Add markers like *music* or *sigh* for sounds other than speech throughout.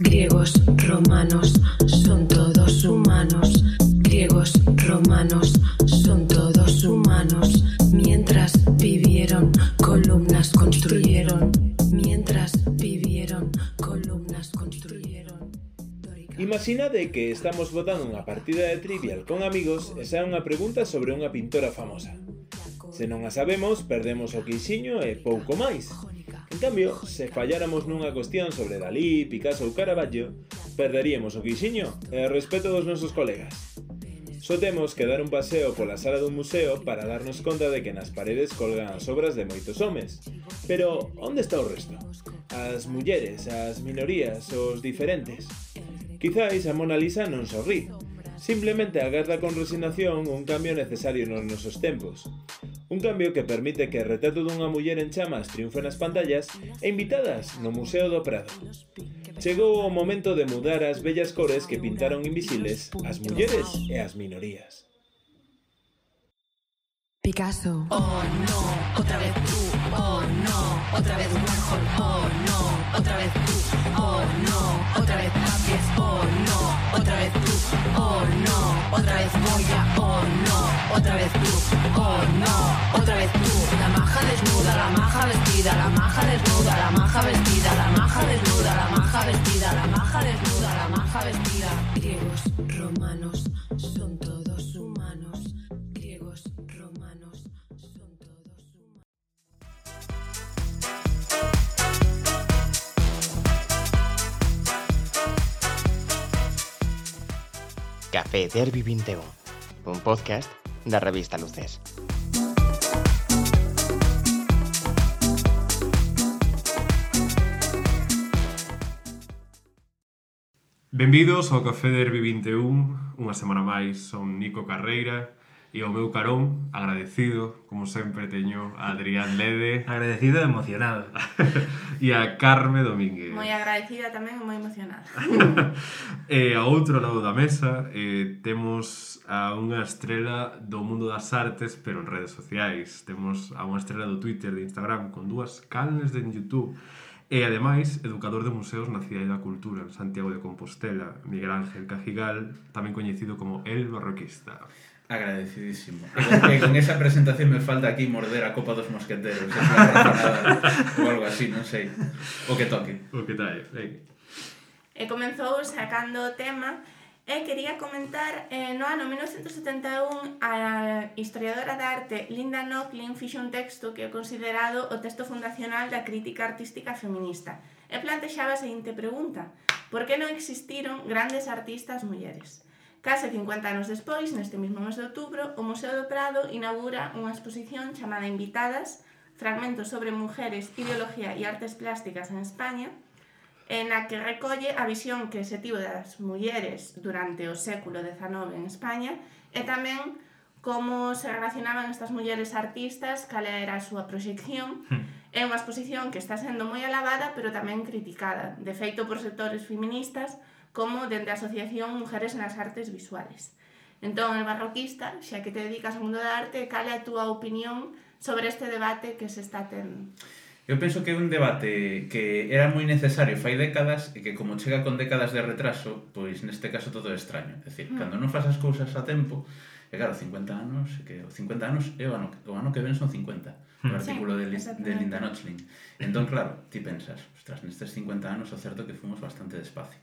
Griegos, romanos, son todos humanos. Griegos, romanos, son todos humanos. Mientras vivieron, columnas construyeron. Mientras vivieron, columnas construyeron. Imaginade que estamos botando unha partida de trivial con amigos e xa unha pregunta sobre unha pintora famosa. Se non a sabemos, perdemos o quixiño e pouco máis. En cambio, se falláramos nunha cuestión sobre Dalí, Picasso ou Caravaggio, perderíamos o quixiño e o respeto dos nosos colegas. Só temos que dar un paseo pola sala dun museo para darnos conta de que nas paredes colgan as obras de moitos homes. Pero onde está o resto? As mulleres, as minorías, os diferentes. Quizáis a Mona Lisa non sorrí, simplemente agarda con resignación un cambio necesario nos nosos tempos. Un cambio que permite que o retrato dunha muller en chamas triunfe nas pantallas e invitadas no Museo do Prado. Chegou o momento de mudar as bellas cores que pintaron invisibles as mulleres e as minorías. Picasso. Oh no, otra vez tú. Oh no, otra vez Warhol. Oh no, otra vez tú. Oh no, otra vez Papies. Oh no, otra vez tú. Oh no, otra vez Moya. Otra vez tú. Oh no, otra vez tú. La maja desnuda, la maja vestida, la maja desnuda, la maja vestida, la maja desnuda, la maja vestida, la maja desnuda, la maja vestida. griegos, romanos, son todos humanos. Griegos, romanos, son todos humanos. Café Derby 21, un podcast da revista Luces. Benvidos ao Café Derby 21, unha semana máis, son Nico Carreira e ao meu carón, agradecido, como sempre teño a Adrián Lede. Agradecido e emocionado. *laughs* e a Carme Domínguez. Moi agradecida tamén e moi emocionada. *laughs* e eh, a outro lado da mesa eh, temos a unha estrela do mundo das artes, pero en redes sociais. Temos a unha estrela do Twitter, de Instagram, con dúas canles de YouTube. E, ademais, educador de museos na Cidade da Cultura, en Santiago de Compostela, Miguel Ángel Cajigal, tamén coñecido como El Barroquista. Agradecidísimo. E con esa presentación me falta aquí morder a Copa dos Mosqueteros. ou algo así, non sei. O que toque. O que tal, venga. E comenzou sacando o tema e quería comentar eh, no ano 1971 a historiadora de arte Linda Nochlin fixe un texto que é considerado o texto fundacional da crítica artística feminista e plantexaba a seguinte pregunta Por que non existiron grandes artistas mulleres? Case 50 anos despois, neste mesmo mes de outubro, o Museo do Prado inaugura unha exposición chamada Invitadas, fragmentos sobre mujeres, ideología e artes plásticas en España, en a que recolle a visión que se tivo das mulleres durante o século XIX en España e tamén como se relacionaban estas mulleres artistas, cal era a súa proxección. É hmm. unha exposición que está sendo moi alabada, pero tamén criticada, de feito por sectores feministas, como dende a Asociación Mujeres nas Artes Visuales. Entón, el barroquista, xa que te dedicas ao mundo da arte, cal é a túa opinión sobre este debate que se está tendo? Eu penso que é un debate que era moi necesario fai décadas e que como chega con décadas de retraso, pois neste caso todo é extraño. É dicir, mm. cando non fas as cousas a tempo, e claro, 50 anos, que 50 anos é o ano, o ano que ven son 50, mm. o artículo sí, de, de Linda Nochlin. Entón, claro, ti pensas, ostras, nestes 50 anos o certo que fomos bastante despacio.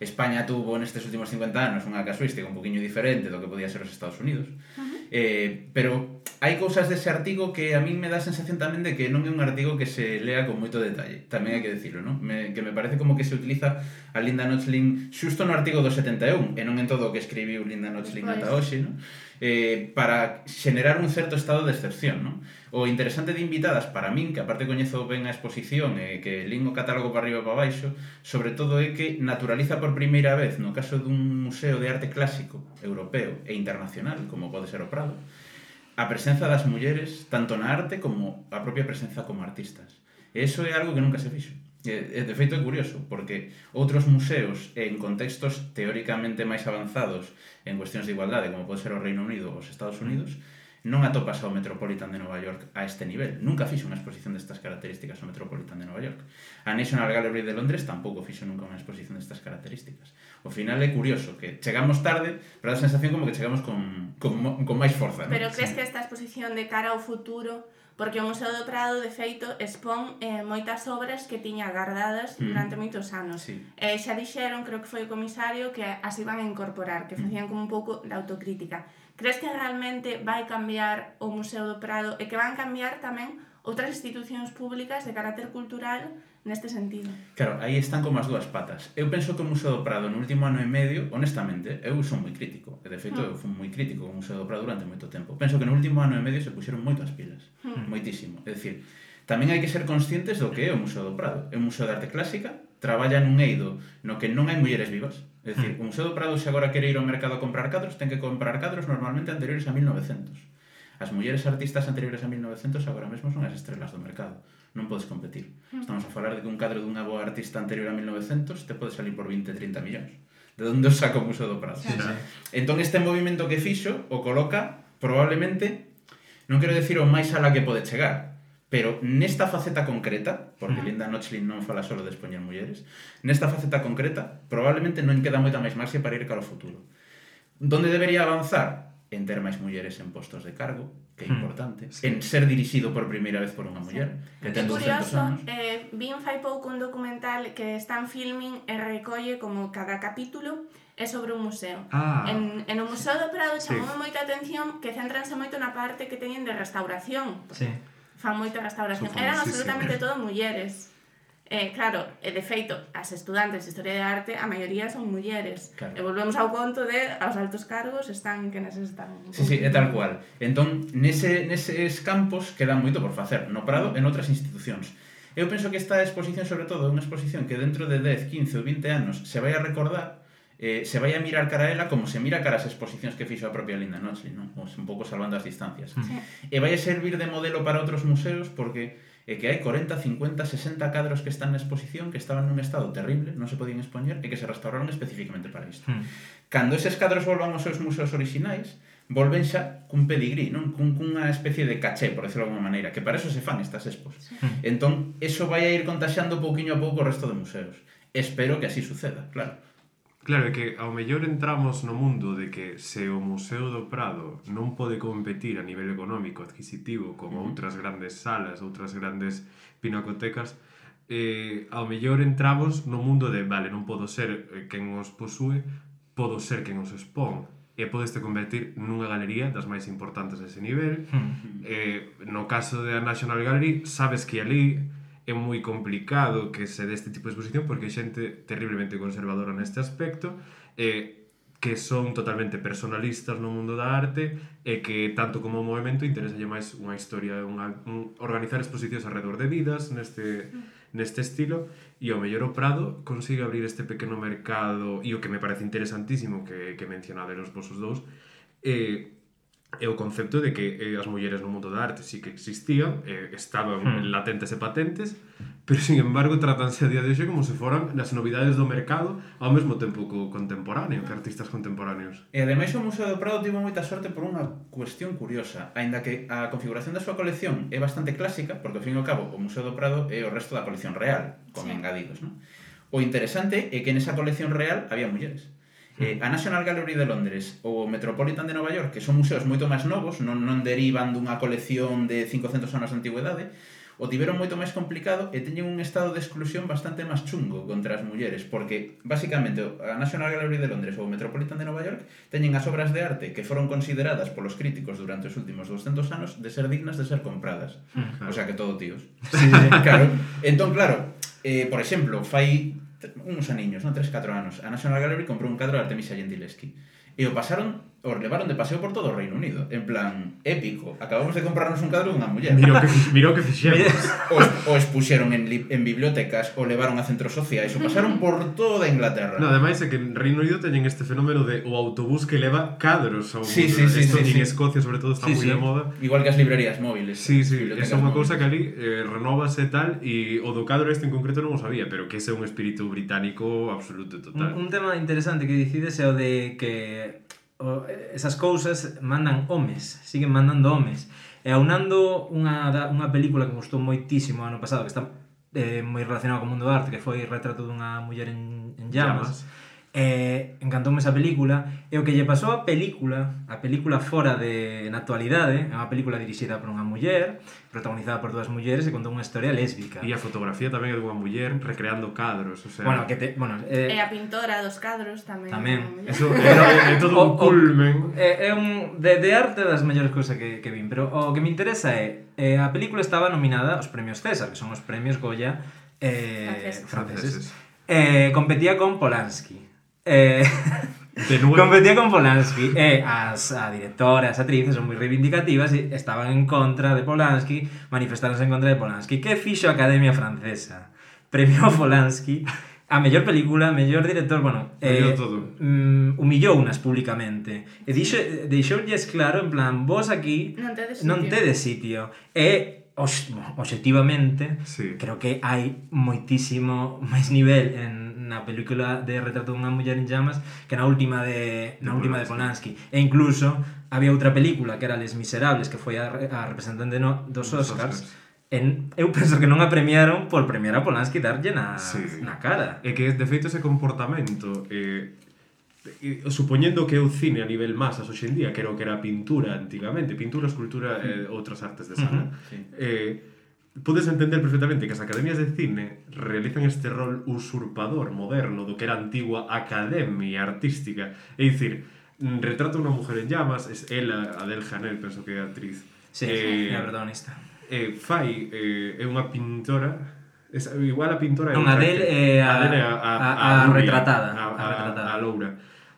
España tuvo nestes últimos 50 anos unha casuística un poquinho diferente do que podía ser os Estados Unidos. Uh -huh. eh, pero hai cousas dese artigo que a min me dá a sensación tamén de que non é un artigo que se lea con moito detalle. Tamén hai que decirlo, non? Me, que me parece como que se utiliza a Linda Nochlin xusto no artigo do 71 e non en todo o que escribiu Linda Nochlin pois. ata hoxe, non? eh, para generar un certo estado de excepción, non? O interesante de invitadas para min, que aparte coñezo ben a exposición e eh, que lín o catálogo para arriba e para baixo, sobre todo é que naturaliza por primeira vez, no caso dun museo de arte clásico europeo e internacional, como pode ser o Prado, a presenza das mulleres tanto na arte como a propia presenza como artistas. E iso é algo que nunca se fixo. E, de feito é curioso, porque outros museos en contextos teóricamente máis avanzados en cuestións de igualdade, como pode ser o Reino Unido ou os Estados Unidos, non atopas ao Metropolitan de Nova York a este nivel. Nunca fixo unha exposición destas características ao Metropolitan de Nova York. A National Gallery de Londres tampouco fixo nunca unha exposición destas características. O final é curioso, que chegamos tarde, pero a sensación como que chegamos con, con, con máis forza. ¿no? Pero crees que esta exposición de cara ao futuro porque o Museo do Prado, de feito, expón eh, moitas obras que tiña guardadas mm. durante moitos anos. Sí. Eh, xa dixeron, creo que foi o comisario, que as iban a incorporar, que mm. facían como un pouco de autocrítica. Crees que realmente vai cambiar o Museo do Prado e que van cambiar tamén outras institucións públicas de carácter cultural neste sentido. Claro, aí están como as dúas patas. Eu penso que o Museo do Prado no último ano e medio, honestamente, eu son moi crítico. E de feito, mm. eu ah. fui moi crítico con o Museo do Prado durante moito tempo. Penso que no último ano e medio se puxeron moitas pilas. Mm. Moitísimo. É dicir, tamén hai que ser conscientes do que é o Museo do Prado. É un museo de arte clásica, traballa nun eido no que non hai mulleres vivas. É dicir, hmm. o Museo do Prado se agora quere ir ao mercado a comprar cadros, ten que comprar cadros normalmente anteriores a 1900. As mulleres artistas anteriores a 1900 agora mesmo son as estrelas do mercado. Non podes competir. Mm. Estamos a falar de que un cadro dunha boa artista anterior a 1900 te pode salir por 20, 30 millóns. De onde os saca o Museo do Prado? Sí, sí. Entón este movimento que fixo o coloca probablemente non quero decir o máis ala que pode chegar, pero nesta faceta concreta, porque mm. Linda Nochlin non fala solo de expoñer mulleres, nesta faceta concreta probablemente non queda moita máis marxe para ir cara ao futuro. Donde debería avanzar? en ter máis mulleres en postos de cargo, que é hmm. importante, sí. en ser dirixido por primeira vez por unha muller, sí. que ten 200 anos. Eh, vin fai pouco un documental que está en filming e recolle como cada capítulo é sobre un museo. Ah, en, en o Museo do Prado chamou sí. moita atención que centranse moito na parte que teñen de restauración. Sí. Fan moita restauración. Eran absolutamente sí. todo mulleres. Eh, claro, e de feito, as estudantes de Historia de Arte, a maioría son mulleres. Claro. E volvemos ao conto de aos altos cargos están quenes están. Sí, sí, é tal cual. Entón, nese, neses campos queda moito por facer, no Prado e noutras institucións. Eu penso que esta exposición, sobre todo, é unha exposición que dentro de 10, 15 ou 20 anos se vai a recordar eh, se vai a mirar cara a ela como se mira cara as exposicións que fixo a propia Linda Nochlin, non? un pouco salvando as distancias. Sí. E vai a servir de modelo para outros museos porque e que hai 40, 50, 60 cadros que están na exposición que estaban nun estado terrible, non se podían expoñer e que se restauraron especificamente para isto. Hmm. Cando eses cadros volvan aos seus museos orixinais, volven xa cun pedigrí, non? Cun, cunha especie de caché, por decirlo de alguma maneira, que para eso se fan estas expos. Hmm. Entón, eso vai a ir contaxando pouquiño a pouco o resto de museos. Espero que así suceda, claro. Claro, é que ao mellor entramos no mundo de que se o Museo do Prado non pode competir a nivel económico adquisitivo con uh -huh. outras grandes salas, outras grandes pinacotecas, eh, ao mellor entramos no mundo de, vale, non podo ser eh, quen os posúe, podo ser quen os expón e podeste convertir nunha galería das máis importantes dese nivel. Uh -huh. eh, no caso da National Gallery, sabes que ali é moi complicado que se este tipo de exposición porque hai xente terriblemente conservadora neste aspecto e que son totalmente personalistas no mundo da arte e que tanto como o movimento interesalle máis unha historia, unha, un, organizar exposicións alrededor de vidas neste, neste estilo. E ao mellor o Prado consigue abrir este pequeno mercado e o que me parece interesantísimo que, que mencionade os vosos dous eh, é o concepto de que eh, as mulleres no mundo da arte sí que existían, eh, estaban hmm. latentes e patentes, pero sin embargo tratanse a día de hoxe como se foran nas novidades do mercado ao mesmo tempo co contemporáneo, que artistas contemporáneos. E ademais o Museo do Prado tivo moita sorte por unha cuestión curiosa, aínda que a configuración da súa colección é bastante clásica, porque ao fin e ao cabo o Museo do Prado é o resto da colección real, con sí. engadidos, non? O interesante é que nesa colección real había mulleres. Eh, a National Gallery de Londres ou o Metropolitan de Nova York, que son museos moito máis novos, non, non derivan dunha colección de 500 anos de antigüedade, o tiveron moito máis complicado e teñen un estado de exclusión bastante máis chungo contra as mulleres, porque basicamente a National Gallery de Londres ou o Metropolitan de Nova York teñen as obras de arte que foron consideradas polos críticos durante os últimos 200 anos de ser dignas de ser compradas. Mm, uh -huh. O sea que todo tíos. Sí, *laughs* claro. Entón, claro, eh, por exemplo, fai uns aniños, non 3-4 anos, a National Gallery comprou un cadro de Artemisia Gentileschi. E o pasaron os levaron de paseo por todo o Reino Unido. En plan, épico. Acabamos de comprarnos un cadro dunha muller. Miro que, miro que fixemos. Os, os puxeron en, li, en bibliotecas, o levaron a centros sociais, o pasaron por toda Inglaterra. No, ademais é que en Reino Unido teñen este fenómeno de o autobús que leva cadros ao sí, mundo. sí, sí, Esto sí, en sí. Escocia, sobre todo, está sí, moi sí. de moda. Igual que as librerías móviles. Sí, sí, esa é unha cousa que ali eh, renovase tal e o do cadro este en concreto non o sabía, pero que ese é un espírito británico absoluto total. Un, un tema interesante que dicides é o de que esas cousas mandan homes, siguen mandando homes. E aunando unha, unha película que gustou moitísimo ano pasado, que está eh, moi relacionada co mundo do arte, que foi Retrato dunha muller en, en llamas, llamas eh, encantoume esa película e o que lle pasou a película, a película fora de na actualidade, é unha película dirixida por unha muller, protagonizada por dúas mulleres e conta unha historia lésbica. E a fotografía tamén é dunha muller recreando cadros, o sea. Bueno, que te, bueno, eh, e a pintora dos cadros tamén. Tamén. Eso é, é *laughs* todo un culmen. É, eh, é un de, de arte das mellores cousas que que vin, pero o que me interesa é eh, a película estaba nominada aos premios César, que son os premios Goya eh, franceses. franceses. franceses. Eh, competía con Polanski Eh, *laughs* de nuevo. Competía con Polanski e as a directora, as actrices son moi reivindicativas e estaban en contra de Polanski, manifestáronse en contra de Polanski. Que fixo a Academia Francesa? Premiou *laughs* Polanski a mellor película, mellor director, bueno, eh, todo. Mm, humillou unas públicamente. E dixo, deixoulles claro, en plan, vos aquí non tedes sitio. Non tedes sitio. E objetivamente, sí. creo que hai moitísimo máis nivel en na película de Retrato dunha muller en llamas que na última de na última de Polanski. E incluso había outra película que era Les Miserables, que foi a, a representante no, dos Oscars. Oscars. En, eu penso que non a premiaron por premiar a Polanski darlle na, sí. na cara. E que, de feito, ese comportamento eh, supoñendo que é o cine a nivel masas hoxendía, que era o que era pintura antigamente, pintura, escultura e eh, outras artes de sala, uh -huh, sí. eh, podes entender perfectamente que as academias de cine realizan este rol usurpador moderno do que era a antigua academia artística. É dicir, retrata unha mujer en llamas, es ela, Adel Janel, penso que é actriz. Sí, eh, é a protagonista. Eh, fai, eh, é unha pintora, es, igual a pintora non, Adel é a, Adel a, a, a, a, a retratada, a, a, a, a Loura.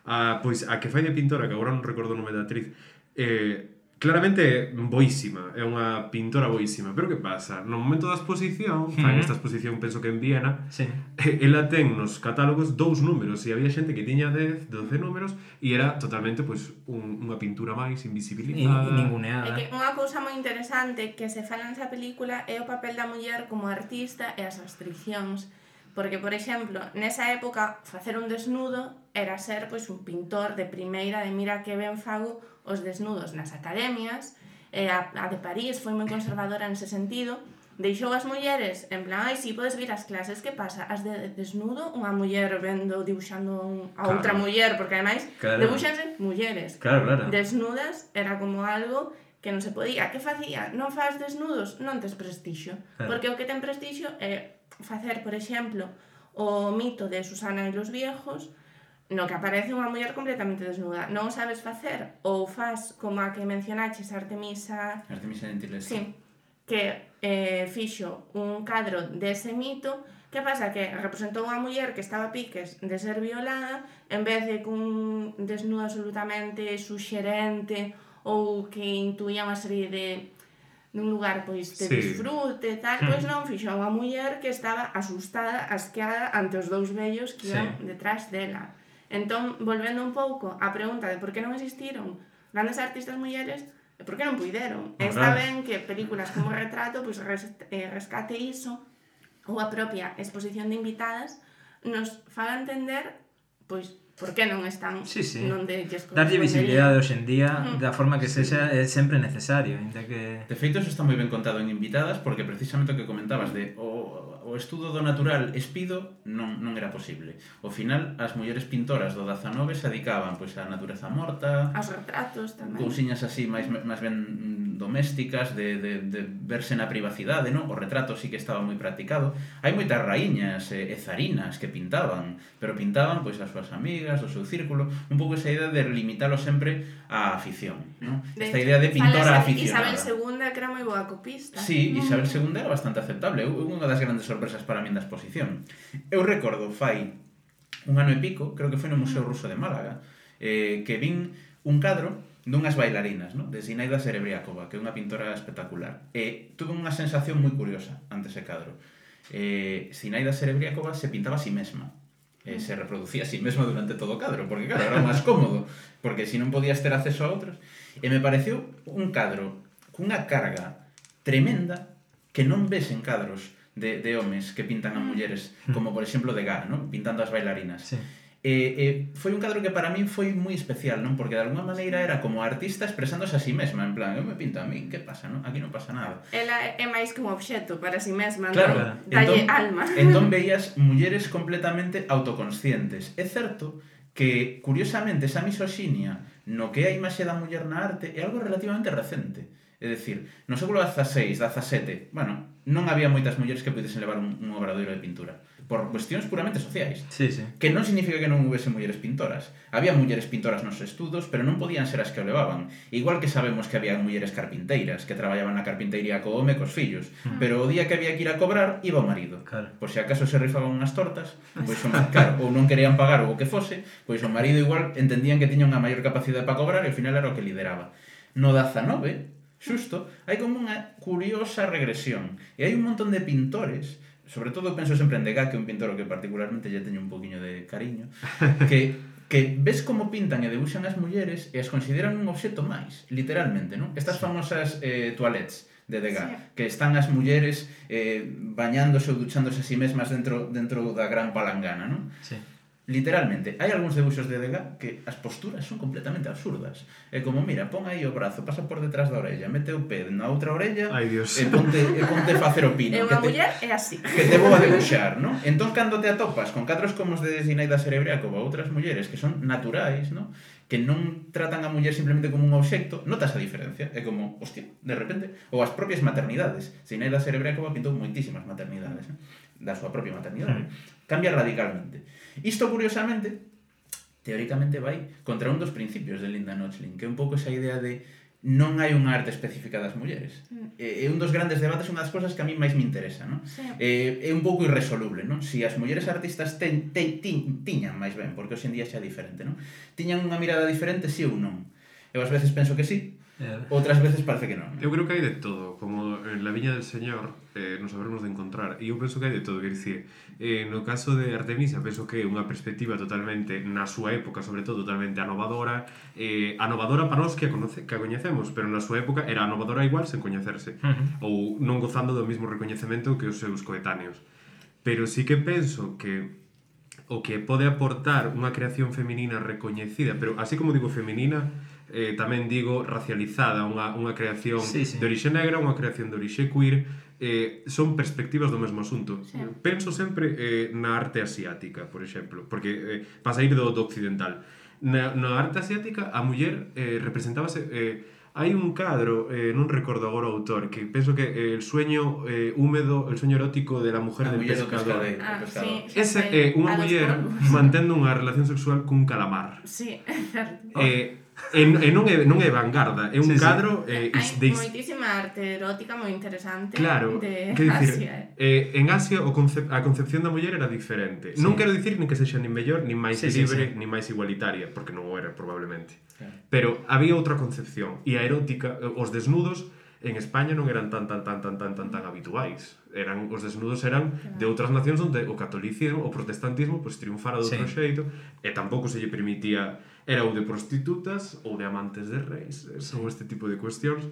A, pois a que fai de pintora, que agora non recordo o nome da actriz, eh, Claramente boísima, é unha pintora boísima, pero que pasa? No momento da exposición, mm. fan esta exposición penso que en Viena, sí. ela ten nos catálogos dous números e había xente que tiña 10, 12 números e era totalmente pois pues, un, unha pintura máis invisibilizada, e, e ninguneada. É que unha cousa moi interesante que se fala nesa película é o papel da muller como artista e as restriccións Porque, por exemplo, nesa época, facer un desnudo era ser pois un pintor de primeira de mira que ben fago os desnudos nas academias, e a, a de París foi moi conservadora nese sentido, deixou as mulleres en plan, ai, si podes vir as clases, que pasa? As de desnudo, unha muller vendo, dibuixando un, a claro. outra muller, porque ademais claro. dibuixanse mulleres. Claro, claro. Desnudas era como algo que non se podía. Que facía? Non faz desnudos? Non tes prestixo. Claro. Porque o que ten prestixo é facer, por exemplo, o mito de Susana e los viejos, no que aparece unha muller completamente desnuda. Non sabes facer ou faz como a que mencionaches Artemisa... Artemisa Gentileschi. Sí, que eh, fixo un cadro dese mito Que pasa? Que representou unha muller que estaba a piques de ser violada en vez de cun desnudo absolutamente suxerente ou que intuía unha serie de nun lugar pois de sí. disfrute, tal, pois hmm. non fixo unha muller que estaba asustada, asqueada ante os dous vellos que iban sí. detrás dela. Entón, volvendo un pouco á pregunta de por que non existiron grandes artistas mulleres, e por que non puideron. Moral. Está ben que películas como Retrato pois res, eh, rescate iso ou a propia exposición de invitadas nos faga entender pois por que non están sí, sí. non de Darlle visibilidade hoxe en día mm. da forma que sexa é sempre necesario, ainda que De feito, eso está moi ben contado en invitadas porque precisamente o que comentabas de o oh, o estudo do natural espido non, non era posible. Ao final, as mulleres pintoras do 19 se adicaban pois, á natureza morta... Aos retratos tamén. Cousiñas así máis, máis ben domésticas de, de, de verse na privacidade, non? O retrato sí que estaba moi practicado. Hai moitas raíñas e, e zarinas que pintaban, pero pintaban pois as súas amigas, o seu círculo, un pouco esa idea de limitalo sempre á afición, non? De Esta hecho, idea de pintora aficionada. Isabel II que era moi boa copista. Sí, Isabel II era bastante aceptable. Unha das grandes sorpresas para min da exposición. Eu recordo fai un ano e pico, creo que foi no Museo Ruso de Málaga, eh, que vin un cadro dunhas bailarinas, no? de Zinaida Serebriakova, que é unha pintora espectacular. E tuve unha sensación moi curiosa ante ese cadro. Eh, Zinaida Serebriakova se pintaba a si sí mesma, eh, se reproducía a sí mesma durante todo o cadro, porque claro, era máis cómodo, porque se si non podías ter acceso a outros. E me pareceu un cadro cunha carga tremenda que non ves en cadros de, de homes que pintan a mm. mulleres, mm. como por exemplo de Degas, ¿no? pintando as bailarinas. Sí. Eh, eh, foi un cadro que para min foi moi especial, non? Porque de alguna maneira era como artista expresándose a sí mesma, en plan, eu me pinto a min, que pasa, non? Aquí non pasa nada. Ela é máis que un obxecto para si sí mesma, claro, non? Dalle entón, alma. Entón *laughs* veías mulleres completamente autoconscientes. É certo que, curiosamente, esa misoxinia no que é a imaxe da muller na arte é algo relativamente recente. É dicir, no século XVI, XVII, bueno, non había moitas mulleres que pudesen levar un, un obradoiro de pintura por cuestións puramente sociais. Sí, sí. Que non significa que non houvese mulleres pintoras. Había mulleres pintoras nos estudos, pero non podían ser as que o levaban. Igual que sabemos que había mulleres carpinteiras, que traballaban na carpintería co home e cos fillos, mm. pero o día que había que ir a cobrar, iba o marido. Claro. Por se acaso se rifaban unhas tortas, pois o claro, ou non querían pagar ou o que fose, pois o marido igual entendían que tiña unha maior capacidade para cobrar e ao final era o que lideraba. No 19, xusto, hai como unha curiosa regresión. E hai un montón de pintores sobre todo penso sempre en Degas, que é un pintor que particularmente lle teño un poquinho de cariño, *laughs* que que ves como pintan e debuxan as mulleres e as consideran un obxeto máis, literalmente, non? Estas famosas eh, toilettes de Degas, sí. que están as mulleres eh, bañándose ou duchándose a si sí mesmas dentro dentro da gran palangana, non? Sí. Literalmente, hai algúns debuxos de Degas que as posturas son completamente absurdas. É como, mira, pon aí o brazo, pasa por detrás da orella, mete o pé na outra orella Ai, Dios. e ponte, e ponte facer o pino. É unha muller, é así. Que te vou a debuxar, non? Entón, cando te atopas con catros comos de Zinaida Serebriaco ou outras mulleres que son naturais, non? que non tratan a muller simplemente como un obxecto, notas a diferencia. É como, hostia, de repente, ou as propias maternidades. Zinaida Serebriaco pintou moitísimas maternidades. Non? da súa propia maternidade. Hmm. Cambia radicalmente. Isto, curiosamente, teóricamente vai contra un dos principios de Linda Nochlin, que é un pouco esa idea de non hai unha arte específica das mulleres. Mm. É un dos grandes debates, unha das cosas que a mí máis me interesa, non? Sí. É, é un pouco irresoluble, non? Si as mulleres artistas ten, ten, tin, tiñan máis ben, porque hoxe en día xa é diferente, non? Tiñan unha mirada diferente, si sí ou non? Eu ás veces penso que sí, Eh. Outras veces parece que non. Eu creo que hai de todo, como en la viña del señor eh, nos habremos de encontrar. E eu penso que hai de todo, quer dicir, eh, no caso de Artemisa penso que é unha perspectiva totalmente na súa época, sobre todo, totalmente anovadora. eh, anovadora para nós que a, conoce, que a coñecemos, pero na súa época era anovadora igual sen coñecerse, uh -huh. ou non gozando do mesmo recoñecemento que os seus coetáneos. Pero sí que penso que o que pode aportar unha creación feminina recoñecida, pero así como digo feminina, eh, tamén digo racializada, unha, unha creación sí, sí. de orixe negra, unha creación de orixe queer, eh, son perspectivas do mesmo asunto. Sí. Penso sempre eh, na arte asiática, por exemplo, porque eh, pasa ir do, do occidental. Na, na arte asiática a muller eh, representábase... Eh, hai un cadro, eh, non recordo agora o autor, que penso que eh, el sueño eh, húmedo, el sueño erótico de la mujer la del pescador. De ah, pescador. Sí, Ese, é eh, unha muller mantendo unha relación sexual cun calamar. Sí, certo. Eh, E, e non, é, non é vanguarda, é un sí, cadro sí. Eh, Hai de... moitísima arte erótica moi interesante claro, de que dicir, Asia. Eh. eh, en Asia o concep a concepción da muller era diferente. Sí. Non quero dicir nin que sexa nin mellor, nin máis sí, libre, sí, sí. nin máis igualitaria, porque non o era probablemente. Claro. Pero había outra concepción e a erótica, eh, os desnudos en España non eran tan tan tan tan tan tan tan habituais. Eran os desnudos eran claro. de outras nacións onde o catolicismo, o protestantismo pois triunfara de outro sí. xeito e tampouco se lle permitía era ou de prostitutas ou de amantes de reis, eh, son este tipo de cuestións.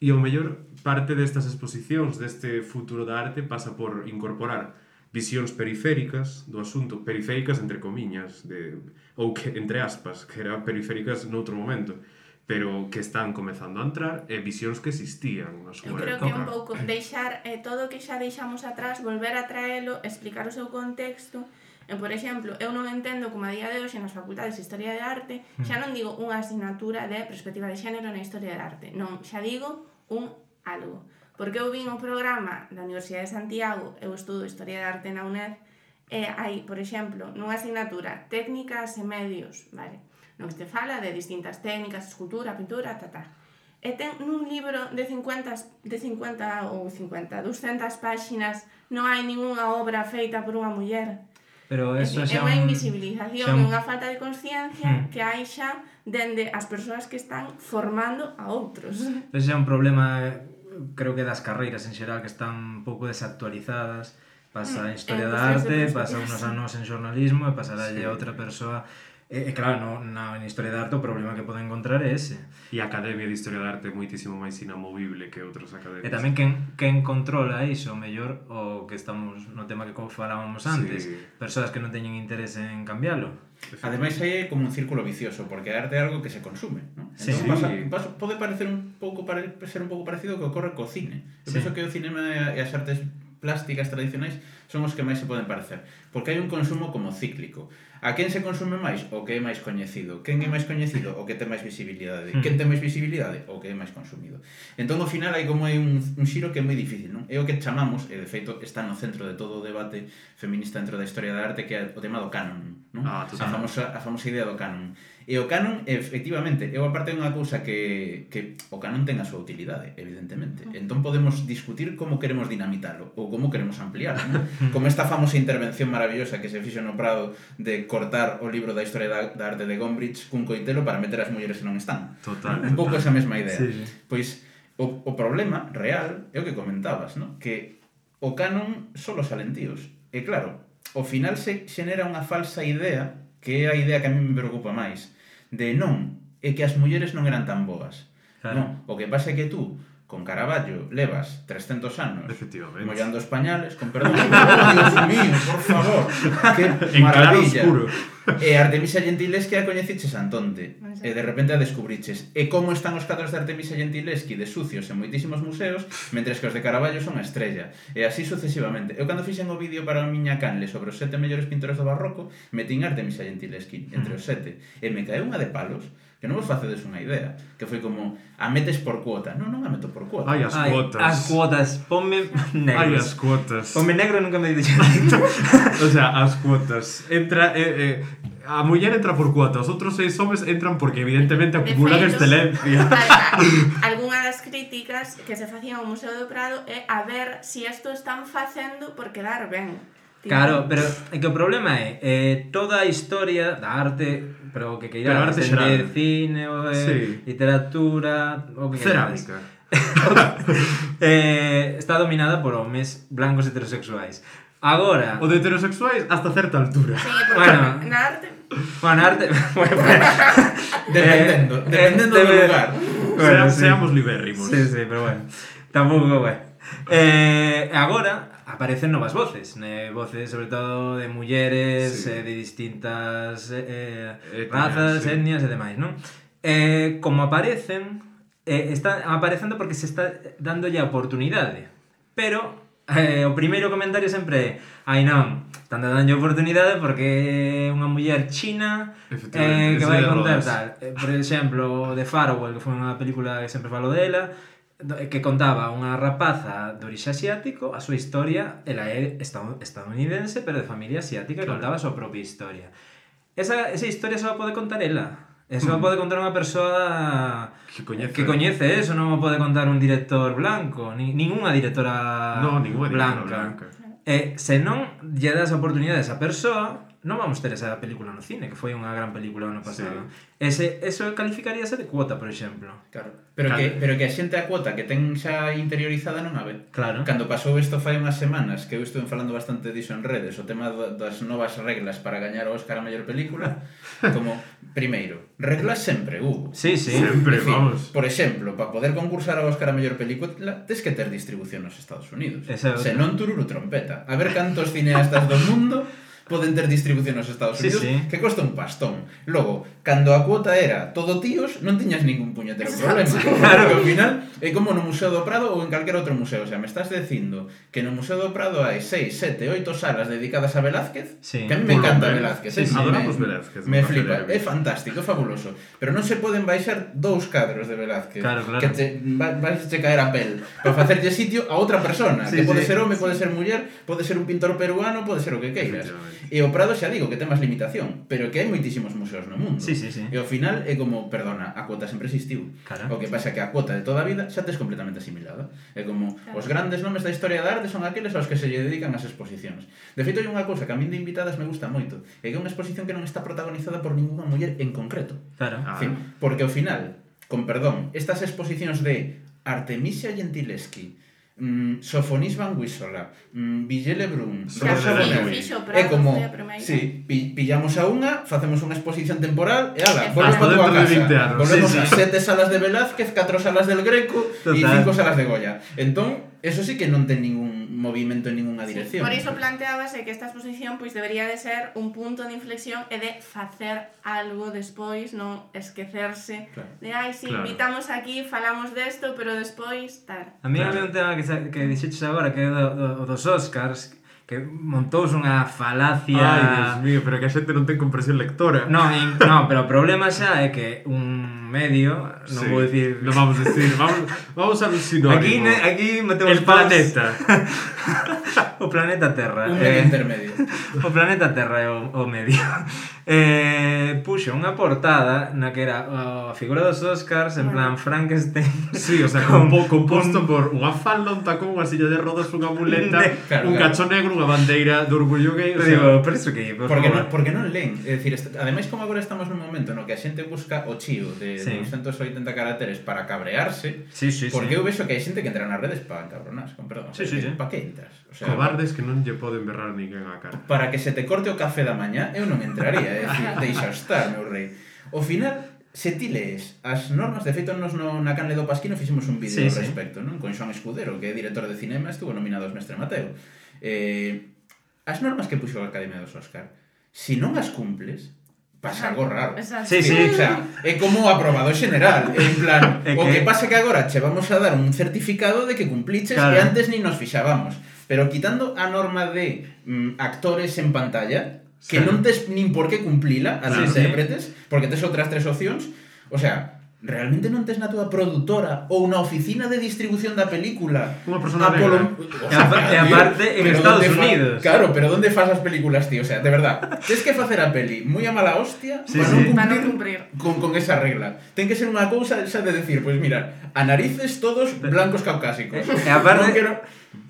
E ao mellor parte destas exposicións deste futuro da arte pasa por incorporar visións periféricas do asunto, periféricas entre comiñas, de, ou que, entre aspas, que eran periféricas noutro momento pero que están comezando a entrar e visións que existían na súa creo época. que un pouco deixar eh, todo o que xa deixamos atrás, volver a traelo, explicar o seu contexto, E, por exemplo, eu non entendo como a día de hoxe nas facultades de Historia de Arte hmm. xa non digo unha asignatura de perspectiva de xénero na Historia de Arte, non, xa digo un algo. Porque eu vin o programa da Universidade de Santiago, eu estudo Historia de Arte na UNED, e hai, por exemplo, nunha asignatura técnicas e medios, vale? no que te fala de distintas técnicas, escultura, pintura, ta, ta. E ten nun libro de 50, de 50 ou 50, 200 páxinas, non hai ningunha obra feita por unha muller. Pero eso é, é unha invisibilización, un... unha falta de conciencia hmm. que hai xa dende as persoas que están formando a outros. *laughs* Ese é un problema, creo que das carreiras en xeral, que están un pouco desactualizadas. Pasa hmm, en Historia eh, da pois Arte, pasa unos anos en Xornalismo e pasará sí. a outra persoa E, e claro, no, na, na Historia de Arte o problema que pode encontrar é ese. E a Academia de Historia de Arte é moitísimo máis inamovible que outros academias. E tamén quen, quen controla iso, mellor o que estamos no tema que falábamos antes, sí. persoas que non teñen interés en cambiálo. Ademais aí é como un círculo vicioso, porque a arte é algo que se consume, ¿no? Sí. Entón, pasa, pasa, pode parecer un pouco pare, ser un pouco parecido ao que ocorre co cine. Eu sí. penso que o cinema e as artes plásticas tradicionais son os que máis se poden parecer, porque hai un consumo como cíclico. A quen se consume máis? O que é máis coñecido. Quen é máis coñecido? O que ten máis visibilidade. Quen ten máis visibilidade? O que é máis consumido. Entón, ao final, hai como hai un, un xiro que é moi difícil, non? É o que chamamos, e de feito está no centro de todo o debate feminista dentro da historia da arte, que é o tema do canon, non? Ah, a, famosa, a famosa idea do canon E o canon, efectivamente, é aparte unha cousa que, que o canon ten a súa utilidade, evidentemente. Entón podemos discutir como queremos dinamitarlo ou como queremos ampliarlo. ¿no? Como esta famosa intervención maravillosa que se fixo no Prado de cortar o libro da historia da, da arte de Gombrich cun coitelo para meter as mulleres que non están. Total. Un pouco esa mesma idea. Sí. Pois o, o problema real é o que comentabas, ¿no? que o canon son os alentíos. E claro, ao final se xenera unha falsa idea que é a idea que a mí me preocupa máis de non, é que as mulleres non eran tan boas. Claro. Non, o que pasa é que tú, con Caravaggio, levas 300 anos mollando os pañales, con perdón, oh, Dios mío, por favor, que maravilla. En claro oscuro. E Artemisa Gentileschi a coñeciches antonte. E de repente a descubriches. E como están os cadros de Artemisa Gentileschi de sucios en moitísimos museos, mentres que os de Caravaggio son a estrella. E así sucesivamente. Eu cando fixen o vídeo para a miña canle sobre os sete mellores pintores do barroco, metín Artemisa Gentileschi entre os sete. E me cae unha de palos que non vos facedes unha idea, que foi como a metes por cuota. Non, non a meto por cuota. Ai, as Ai, cuotas. As cuotas, ponme negro. Ai, as cuotas. Ponme negro nunca me dixen. *laughs* o sea, as cuotas. Entra, eh, eh, a muller entra por cuota, os outros seis homes entran porque evidentemente acumulan feitos, excelencia. *laughs* Algúnas das críticas que se facían ao Museo do Prado é a ver se si isto están facendo por quedar ben. Tipo... Claro, pero é que o problema é eh, toda a historia da arte, pero que queira pero arte xeral. cine, o, eh, sí. literatura, o que cerámica. *laughs* eh, está dominada por homes blancos heterosexuais. Agora... O de heterosexuais hasta certa altura. Sí, porque bueno, na arte... Bueno, na arte... *laughs* Bueno, *laughs* eh, dependendo, eh, dependendo de, do eh, lugar. Bueno, Se, sí. Seamos libérrimos. Sí, sí, pero bueno. Tampouco, bueno. Eh, agora aparecen novas voces, né? voces sobre todo de mulleres, sí. eh, de distintas eh, etnias, razas, sí. etnias e demais, non? Eh, como aparecen, eh, están aparecendo porque se está dándolle a oportunidade, pero eh, o primeiro comentario sempre é ai non, tan danlle oportunidade porque é unha muller china eh, que vai contar tal eh, por exemplo, de Farewell que foi unha película que sempre falo dela eh, que contaba unha rapaza de orixe asiático, a súa historia, ela é estadounidense, pero de familia asiática, claro. contaba a súa propia historia. Esa, esa historia só pode contar ela. Eso mm. pode contar unha persoa que coñece, que ¿eh? coñece eso, non pode contar un director blanco, ni, ninguna directora no, ninguna blanca. Directora blanca. Eh, se non lle das oportunidade a persoa, non vamos ter esa película no cine, que foi unha gran película ano pasado. Sí. Ese, eso calificaríase de cuota, por exemplo. Claro. Pero, claro. Que, pero que a xente a cuota que ten xa interiorizada non a ve. Claro. Cando pasou isto fai unhas semanas, que eu estuve falando bastante diso en redes, o tema das novas reglas para gañar o Oscar a mellor película, *laughs* como, primeiro, reglas sempre hubo. Sí, sí. Sempre, en fin, vamos. Por exemplo, para poder concursar ao Oscar a mellor película, tes que ter distribución nos Estados Unidos. Esa Se non tururu trompeta. A ver cantos cineastas do mundo poden ter distribución nos Estados Unidos sí, sí. que costa un pastón. Logo, cando a cuota era todo tíos, non tiñas ningún puñetero problema. Claro. *laughs* Porque ao final é como no Museo do Prado ou en calquer outro museo. O sea, me estás dicindo que no Museo do Prado hai 6, 7, 8 salas dedicadas a Velázquez, sí. que a mí me encanta Velázquez. Sí, sí, adoramos me, Velázquez. Me, me flipa, é fantástico, é fabuloso. Pero non se poden baixar dous cadros de Velázquez. Claro, claro. Que te va, vais che caer a pel para facerlle sitio a outra persona. Sí, que pode sí. ser home, pode ser muller, pode ser un pintor peruano, pode ser o que queiras. Sí, E o Prado xa digo que ten máis limitación, pero que hai moitísimos museos no mundo. Sí, sí, sí. E ao final é como, perdona, a cuota sempre existiu. Claro. O que pasa é que a cuota de toda a vida xa tes completamente asimilada. É como claro. os grandes nomes da historia da arte son aqueles aos que se lle dedican as exposicións. De feito, hai unha cousa que a min de invitadas me gusta moito, é que é unha exposición que non está protagonizada por ninguna muller en concreto. Claro. Ah. Fin, porque ao final, con perdón, estas exposicións de Artemisia Gentileschi, mm, Sofonis Van Wissola, mm, Villele Brun, Rosa Bonet. É como, sí, pi, pillamos a unha, facemos unha exposición temporal e ala, volvemos tú a casa. Volvemos sí, sí. sete salas de Velázquez, catro salas del Greco e cinco salas de Goya. Entón, eso sí que non ten ningún movimento en ninguna dirección. Sí, por iso planteábase que esta exposición pois debería de ser un punto de inflexión e de facer algo despois, non esquecerse claro. de, ai, si, claro. invitamos aquí, falamos desto, pero despois, tal. A mí claro. había un tema que, que dixeches agora, que é do, do, dos Oscars, que montouse unha falacia... Ai, Dios mío, pero que a xente non ten comprensión lectora. No, in, no, pero o problema xa é que un medio, non sí, vou dicir... Non vamos a dicir, vamos, vamos a sinónimo. Aquí, ne, aquí metemos... El paus. planeta. *laughs* o planeta Terra. Un medio eh, intermedio. O planeta Terra é o, o medio eh, puxo unha portada na que era a figura dos Oscars en plan Frankenstein sí, o sea, *laughs* con, con, composto con... por unha falda, un tacón, unha silla de rodas, unha muleta claro, un claro. cacho negro, unha bandeira de orgullo gay o sea, Digo, pero iso que por porque, non, porque non len é dicir, est... ademais como agora estamos nun momento no que a xente busca o chío de sí. 280 caracteres para cabrearse sí, sí, porque sí. eu vexo que hai xente que entra nas redes para encabronarse con perdón, sí, sí, sí. para que entras? sea, Cobardes que non lle poden berrar ninguén a cara. Para que se te corte o café da mañá, eu non entraría, é dicir, *laughs* deixa estar, meu rei. O final, se ti lees as normas, de feito nos no, na canle do Pasquino fixemos un vídeo sí, sí. respecto, non? Con Xoan Escudero, que é director de cinema, estuvo nominado aos Mestre Mateo. Eh, as normas que puxo a Academia dos Óscar, se si non as cumples, pasa algo raro. Exacto. Sí, sí. O sea, é como aprobado general, en plan, *laughs* o que pasa que agora che vamos a dar un certificado de que cumpliches claro. que antes ni nos fixábamos. Pero quitando a norma de mm, actores en pantalla, que sí. non tes nin por que cumplila as claro, intérpretes, sí. porque tes outras tres opcións, o sea, realmente non tes na túa produtora ou na oficina de distribución da película unha persona Apolo... o sea, e aparte en Estados Unidos fa... claro, pero onde faz as películas, tío? o sea, de verdad tens que facer a peli moi a mala hostia sí, para, sí. Non para non cumprir, con, con esa regla ten que ser unha cousa xa de decir, pois pues mira a narices todos blancos caucásicos e aparte, Non quero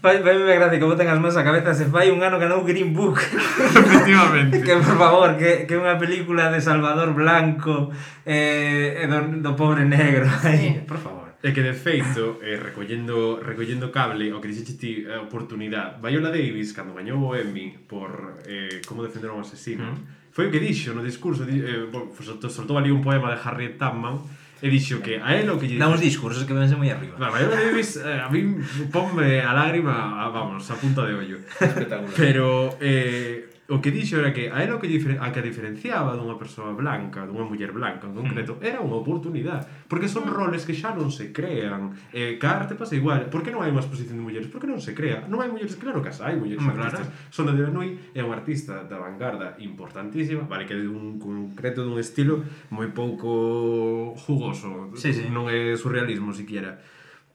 Vai, vai me gracia que botan as mãos a cabeza se fai un ano ganou Green Book. *laughs* Efectivamente. que por favor, que, que unha película de Salvador Blanco eh, do, do pobre negro. Sí. por favor. É que de feito, eh, recollendo, recollendo cable, o que dixete ti a oportunidade, Viola Davis, cando gañou o Emmy por eh, como defender un asesino, mm. foi o que dixo no discurso, eh, soltou, soltou ali un poema de Harriet Tubman, e dixo que a él o que lle... Damos discursos que vense moi arriba. La Viola Davis, eh, a mí, ponme a lágrima, a, vamos, a punta de ollo. Espectacular. Pero, eh, o que dixo era que a ela o que difer, a que diferenciaba dunha persoa blanca, dunha muller blanca en concreto, hmm. era unha oportunidade, porque son hmm. roles que xa non se crean. Eh, carte arte pasa igual. Por que non hai unha exposición de mulleres? Por que non se crea? Non hai mulleres, claro que hai mulleres Muy artistas. Claro. De Benui é unha artista da vanguarda importantísima, vale que é un concreto dun estilo moi pouco jugoso, sí, sí. non é surrealismo siquiera.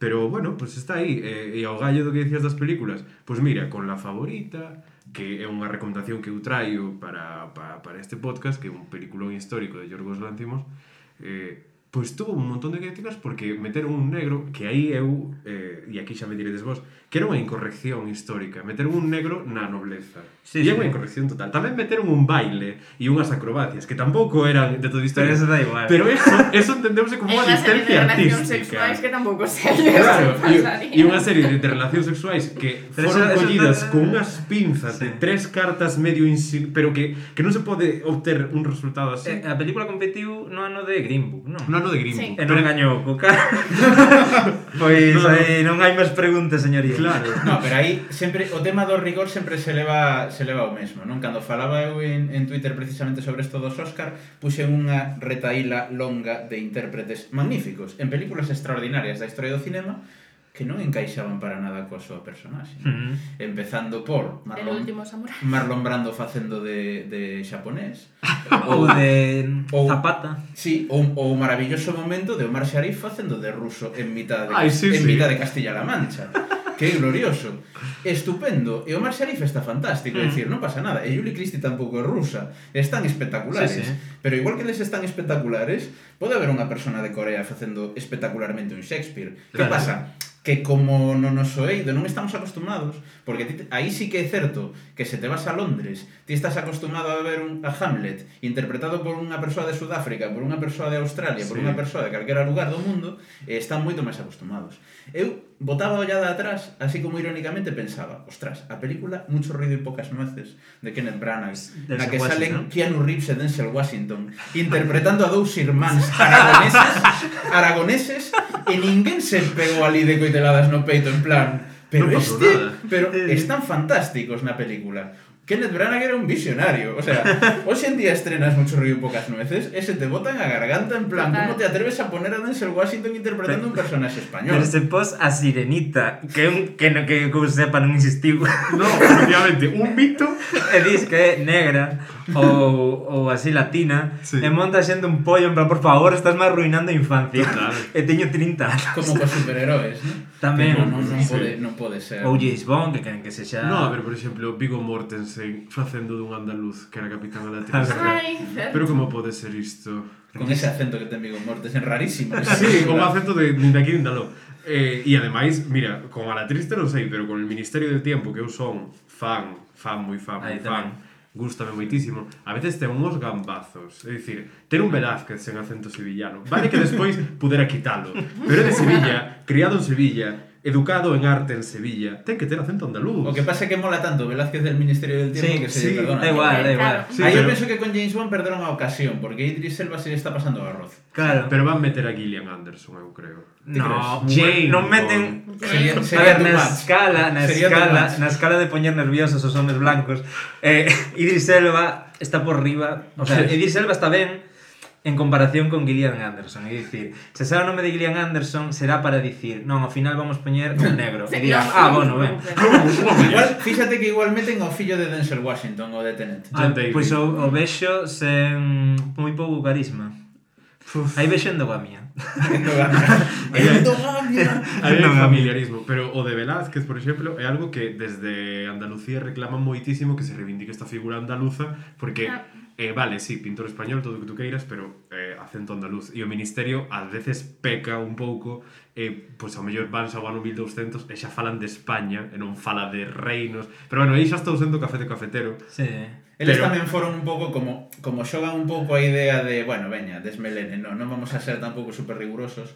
Pero bueno, pues está aí, eh, e ao gallo do que dicías das películas. Pois pues mira, con la favorita, que é unha recomendación que eu traio para, para, para este podcast, que é un peliculón histórico de Yorgos Lanthimos, eh, pois tuvo un montón de críticas porque meteron un negro, que aí eu, eh, e aquí xa me diredes vos, que era unha incorrección histórica, meteron un negro na nobleza. Sí, e é sí. unha incorrección total. Tamén meteron un baile e unhas acrobacias, que tampouco eran de todo histórico. Pero eso da igual. Pero eso, eso entendeuse como unha *laughs* licencia artística. sexuais que tampouco sei. Claro, *laughs* e unha serie de relacións sexuais que Pero foron eso, collidas con unhas pinzas sí. de tres cartas medio insil... pero que, que non se pode obter un resultado así. Eh, a película competiu no ano de Green Book, non? No ano de Grimm. Sí. E non gañou co pois no, aí eh, non hai máis preguntas, señoría. Claro. No, pero aí sempre o tema do rigor sempre se leva se leva o mesmo, non? Cando falaba eu en, en Twitter precisamente sobre isto dos Oscar, puxen unha retaíla longa de intérpretes magníficos en películas extraordinarias da historia do cinema que non encaixaban para nada coa súa personaxe. Uh -huh. Empezando por Marlon, Marlon Brando facendo de, de xaponés. *laughs* ou de ou, Zapata. Sí, ou, ou o maravilloso momento de Omar Sharif facendo de ruso en mitad de, Ay, sí, en sí. mitad de Castilla-La Mancha. que é glorioso. Estupendo. E Omar Sharif está fantástico, mm. decir, non pasa nada. E Julie Christie tampouco é rusa. Están espectaculares. Sí, sí. Pero igual que les están espectaculares, pode haber unha persona de Corea facendo espectacularmente un Shakespeare. Claro. Que pasa? que como no noso eido non estamos acostumados, Porque ti, aí sí que é certo que se te vas a Londres, ti estás acostumado a ver un, a Hamlet interpretado por unha persoa de Sudáfrica, por unha persoa de Australia, sí. por unha persoa de calquera lugar do mundo, e están moito máis acostumados. Eu botaba a ollada atrás, así como irónicamente pensaba, ostras, a película Mucho ruido e pocas nueces de Kenneth Branagh, na que Washington. salen Keanu Reeves e Denzel Washington interpretando a dous irmáns aragoneses, aragoneses e ninguén se pegou ali de coiteladas no peito en plan Pero no este, nada. pero eh. están fantásticos na película. Kenneth Branagh era un visionario. O sea, *laughs* hoxe en día estrenas mucho rollo y pocas nueces e se te botan a garganta en plan, como te atreves a poner a Denzel Washington interpretando un personaje español? Pero se pos a Sirenita, que un, que, no, que, que sepa non existiu. No, *laughs* obviamente, un mito e dis que é negra. *laughs* ou, ou así latina sí. e monta xente un pollo en plan, por favor, estás me arruinando a infancia Total. *laughs* e teño 30 anos como cos superheróis ¿no? tamén non, non, non, sí. pode, non pode ser ou James Bond, que queren que se xa no, a ver, por exemplo, Viggo Mortensen facendo dun andaluz que era capitán da latina pero como pode ser isto Con ese acento que ten Vigo Mortensen, rarísimo. *laughs* Sí, con acento de, de aquí, de aló. Eh, e ademais, mira, con a la triste non sei, pero con el Ministerio de Tempo que eu son fan, fan moi fan, moi fan. Tamén gustame moitísimo. A veces ten uns gambazos. É dicir, ter un Velázquez sen acento sevillano. Vale que despois pudera quitalo. Pero é de Sevilla, criado en Sevilla, educado en arte en Sevilla, ten que ter acento andaluz. O que pasa é que mola tanto Velázquez del Ministerio del Tiempo sí, que se sí, perdona. Da igual, da igual. Sí, Aí pero... eu penso que con James Bond perderon a ocasión, porque Idris Elba se está pasando o arroz. Claro. Pero van meter a Gillian Anderson, eu creo. No, James non meten... Sería, sería a ver, na escala, na sería escala, na escala de poñer nerviosos os homes blancos, eh, Idris Elba está por riba, o sea, *laughs* Idris Elba está ben, en comparación con Gillian Anderson. É dicir, se será o nome de Gillian Anderson, será para dicir, non, ao final vamos poñer un negro. e dirán, ah, bueno, ben. igual, fíxate que igual meten ao fillo de Denzel Washington, o de Tenet. Ah, pois pues, o, o vexo sen moi pouco carisma. Uf. Aí vexendo endogamia. mía. *laughs* Hai un *laughs* familiarismo, pero o de Velázquez, por exemplo, é algo que desde Andalucía reclaman moitísimo que se reivindique esta figura andaluza porque ah eh, vale, sí, pintor español, todo o que tú queiras, pero eh, acento andaluz. E o Ministerio ás veces peca un pouco, eh, pois ao mellor van ao ano 1200 e xa falan de España, e non fala de reinos. Pero bueno, aí xa estou usando café de cafetero. Sí. Eles pero... tamén foron un pouco como como xogan un pouco a idea de, bueno, veña, desmelene, non, non vamos a ser tampouco super rigurosos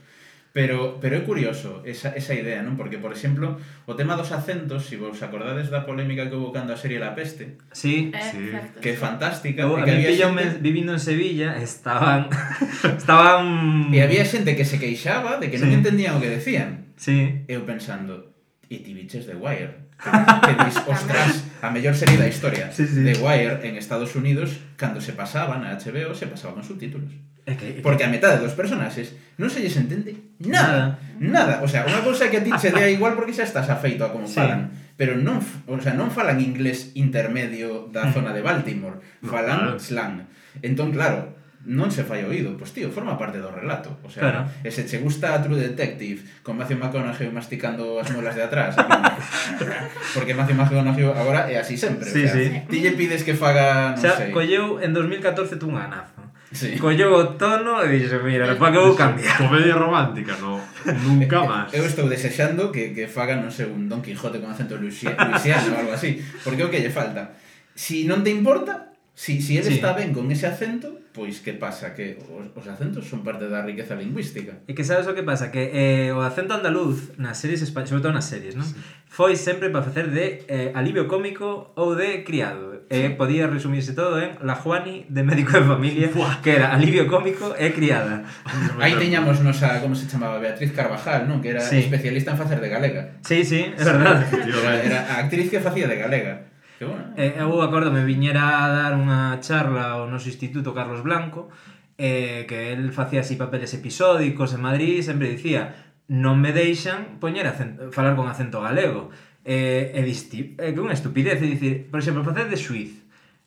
Pero, pero é curioso esa, esa idea, non? Porque, por exemplo, o tema dos acentos, se si vos acordades da polémica que houve cando a serie La Peste, sí, eh, sí. que é fantástica. Eu, que había xente... vivindo en Sevilla, estaban... *laughs* estaban... E había xente que se queixaba de que sí. non entendían o que decían. Sí. Eu pensando, e ti biches de Wire. Que, que dis, *laughs* ostras, a mellor serie da historia. Sí, sí. de Wire en Estados Unidos, cando se pasaban a HBO, se pasaban os subtítulos. É que, é que... Porque a metade dos personaxes non se lles entende nada, nada. O sea, unha cousa que a ti che dea igual porque xa estás afeito a como sí. falan, pero non, o sea, non falan inglés intermedio da mm. zona de Baltimore, falan slang. Entón, claro, non se fai oído, pois tío, forma parte do relato. O sea, claro. e se che gusta a True Detective con Matthew McConaughey masticando as muelas de atrás, *laughs* porque Matthew McConaughey agora é así sempre. Sí, o sea, sí. ti lle pides que faga, non o sea, sei. Colleu en 2014 tú un anazo sí. colleu o tono e dixo, mira, para que vou cambiar. Comedia romántica, no, nunca máis. Eu estou desexando que, que fagan, non sei, un Don Quijote con acento luisiano ou algo así, porque é o que lle falta. Si non te importa, Si, si él sí. está ben con ese acento, pois que pasa? Que os, os acentos son parte da riqueza lingüística. E que sabes o que pasa? Que eh, o acento andaluz nas series españolas, sobre todo nas series, non? Sí. Foi sempre para facer de eh, alivio cómico ou de criado. Sí. Eh, podía resumirse todo en La Juani de médico de familia, Buah. que era alivio cómico e criada. *laughs* Aí teñamos nosa, como se chamaba, Beatriz Carvajal, non? Que era sí. especialista en facer de galega. Sí, sí, é sí. verdade. Era a actriz que facía de galega. Que bueno. Eh, eu acordome, viñera a dar unha charla ao noso instituto Carlos Blanco, eh, que el facía así papeles episódicos en Madrid, sempre dicía non me deixan poñer acento, falar con acento galego. Eh, e disti, é eh, que unha estupidez, é dicir, por exemplo, facer de suiz,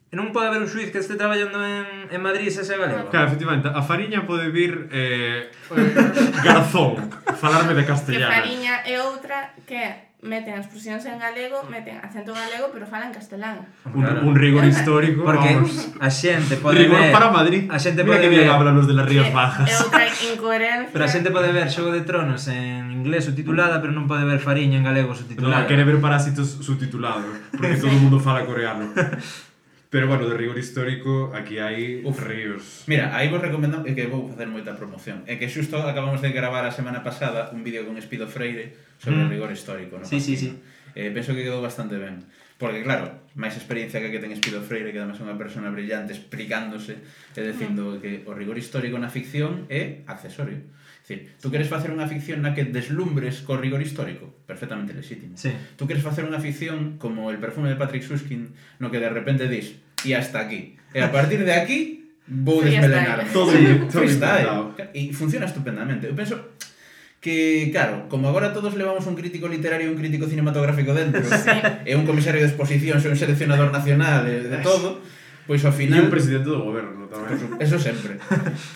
non pode haber un suiz que este traballando en, en Madrid se sea galego. Claro, efectivamente, a Fariña pode vir eh, *laughs* garzón, falarme de castellano. Que Fariña é outra que meten as expresións en galego, meten acento galego, pero falan castelán. Un, claro. un rigor histórico, Porque vamos. a xente pode rigor ver... para Madrid. A xente Mira pode que ver... hablan los de las Rías Bajas. É outra incoherencia. Pero a xente pode ver Xogo de Tronos en inglés subtitulada, pero non pode ver Fariña en galego subtitulada. Non, quere ver Parásitos subtitulado, porque todo o mundo fala coreano. *laughs* Pero bueno, de rigor histórico, aquí hai Uf. ríos. Mira, aí vos recomendo que vou facer moita promoción. É que xusto acabamos de gravar a semana pasada un vídeo con Espido Freire sobre mm. o rigor histórico, non? Sí, sí, sí. Eh, penso que quedou bastante ben. Porque claro, máis experiencia que que ten Espido Freire, que además é unha persona brillante explicándose e dicindo mm. que o rigor histórico na ficción é accesorio. Decir, tú queres facer unha ficción na que deslumbres co rigor histórico, perfectamente legítimo. Sí. Tú queres facer unha ficción como el perfume de Patrick Suskin, no que de repente dis, e hasta aquí. E a partir de aquí, vou desmelenar. Todo, sí, todo está, e funciona estupendamente. Eu penso, que, claro, como agora todos levamos un crítico literario e un crítico cinematográfico dentro, sí. e un comisario de exposicións e un seleccionador nacional e de todo, Pois ao final... E un presidente do goberno tamén. Eso sempre.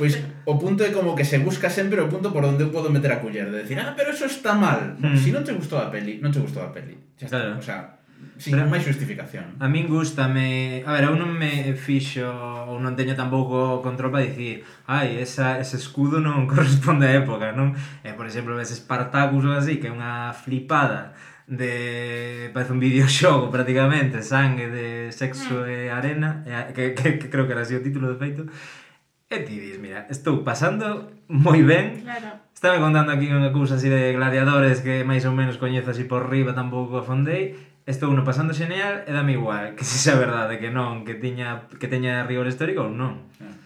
Pois o punto é como que se busca sempre o punto por onde eu podo meter a culler. De decir, ah, pero eso está mal. Mm. Si non te gustou a peli, non te gustou a peli. Xa está. Claro. O sea, sin pero, máis justificación. A min gustame... A ver, eu non me fixo ou non teño tampouco control para dicir ai, esa, ese escudo non *laughs* corresponde á época, non? Eh, por exemplo, ves Spartacus ou así, que é unha flipada de parece un videoxogo prácticamente, sangue de sexo mm. e arena, que, que, que creo que era así o título de feito. E ti dis, mira, estou pasando moi ben. Claro. Estaba contando aquí unha cousa así de gladiadores que máis ou menos coñezo así por riba, tampouco afondei. Estou uno pasando xeneal e dame igual, que se xa verdade que non, que tiña que teña rigor histórico ou non. Ah.